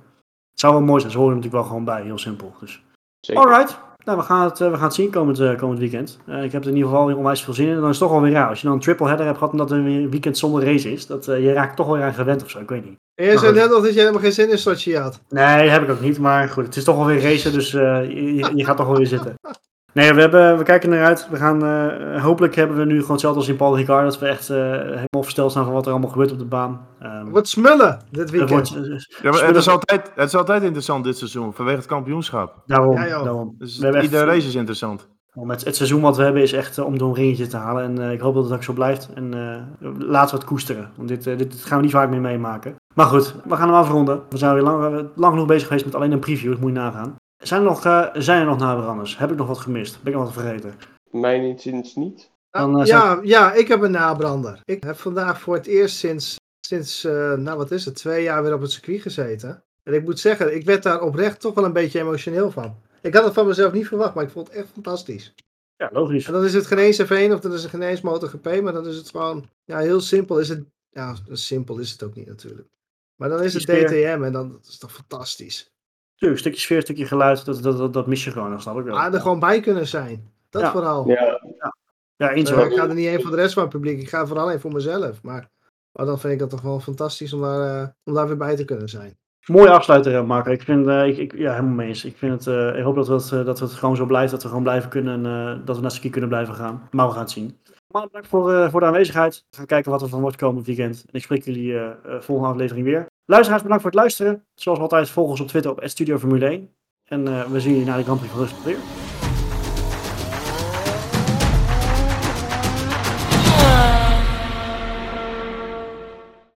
Het zou wel mooi zijn, ze horen er natuurlijk wel gewoon bij, heel simpel. Dus. Zeker. Alright, nou, we, gaan het, eh, we gaan het zien komend, eh, komend weekend. Eh, ik heb er in ieder geval weer onwijs veel zin in. En dan is het toch wel weer raar. Als je dan een triple header hebt gehad en dat er weer een weekend zonder race is. Dat, je raakt toch wel weer aan gewend of zo, ik weet niet. En je zei net nog dat je helemaal geen zin in Sochi had. Nee, heb ik ook niet. Maar goed, het is toch wel weer racen, dus je, je- je gaat toch wel weer zitten. Nee, we, hebben, we kijken eruit. We gaan, eh, hopelijk hebben we nu gewoon hetzelfde als in Paul Ricard. Dat we echt eh, helemaal versteld staan van wat er allemaal gebeurt op de baan. Ehm, Wat smullen dit het weekend. wordt, eh, Ja, maar het, is altijd, het is altijd interessant dit seizoen, vanwege het kampioenschap. daarom, Ja, daarom. Dus We hebben echt- iedere race is interessant. Want Met het seizoen wat we hebben is echt om door een ringetje te halen. En eh, ik hoop dat het ook zo blijft. En eh, laten we het koesteren. Want dit, dit gaan we niet vaak meer meemaken. Maar goed, we gaan hem afronden. We zijn weer lang, lang genoeg bezig geweest met alleen een preview. Dat moet je nagaan. Zijn er nog, eh, zijn er nog nabranders? Heb ik nog wat gemist? Ben ik nog wat vergeten? Mijn inziens niet. Dan, Ah, eh, ja, ja, ik heb een nabrander. Ik heb vandaag voor het eerst sinds, sinds eh, nou wat is het, twee jaar weer op het circuit gezeten. En ik moet zeggen, ik werd daar oprecht toch wel een beetje emotioneel van. Ik had het van mezelf niet verwacht, maar ik vond het echt fantastisch. Ja, logisch. En dan is het geen eens F1 of dan is het geen eens MotoGP, maar dan is het gewoon, ja, heel simpel is het. Ja, simpel is het ook niet natuurlijk. Maar dan is het. DTM en dan dat is toch fantastisch. Tuurlijk, stukje sfeer, stukje geluid. Dat, dat, dat, dat mis je gewoon. Dat snap ik wel. Ah, er gewoon bij kunnen zijn. Dat Ja. vooral. Ja, Ja, eens Eh, ik ga er niet heen voor de rest van het publiek. Ik ga vooral heen voor mezelf. Maar, maar dan vind ik dat toch wel fantastisch om daar, eh, om daar weer bij te kunnen zijn. Mooie afsluiter, eh, Marco. Ik vind, eh, ik, ik, ja, helemaal mee eens. Ik, vind het, eh, ik hoop dat, we het, dat het gewoon zo blijft. Dat we gewoon blijven kunnen. en eh, dat we naar ski kunnen blijven gaan. Maar we gaan het zien. Bedankt voor, eh, voor de aanwezigheid. We gaan kijken wat er van wordt komend weekend. En ik spreek jullie eh, eh, volgende aflevering weer. Luisteraars, bedankt voor het luisteren. Zoals altijd, volg ons op Twitter op Studio Formule 1. En we zien jullie na de Grand Prix van Rusland weer.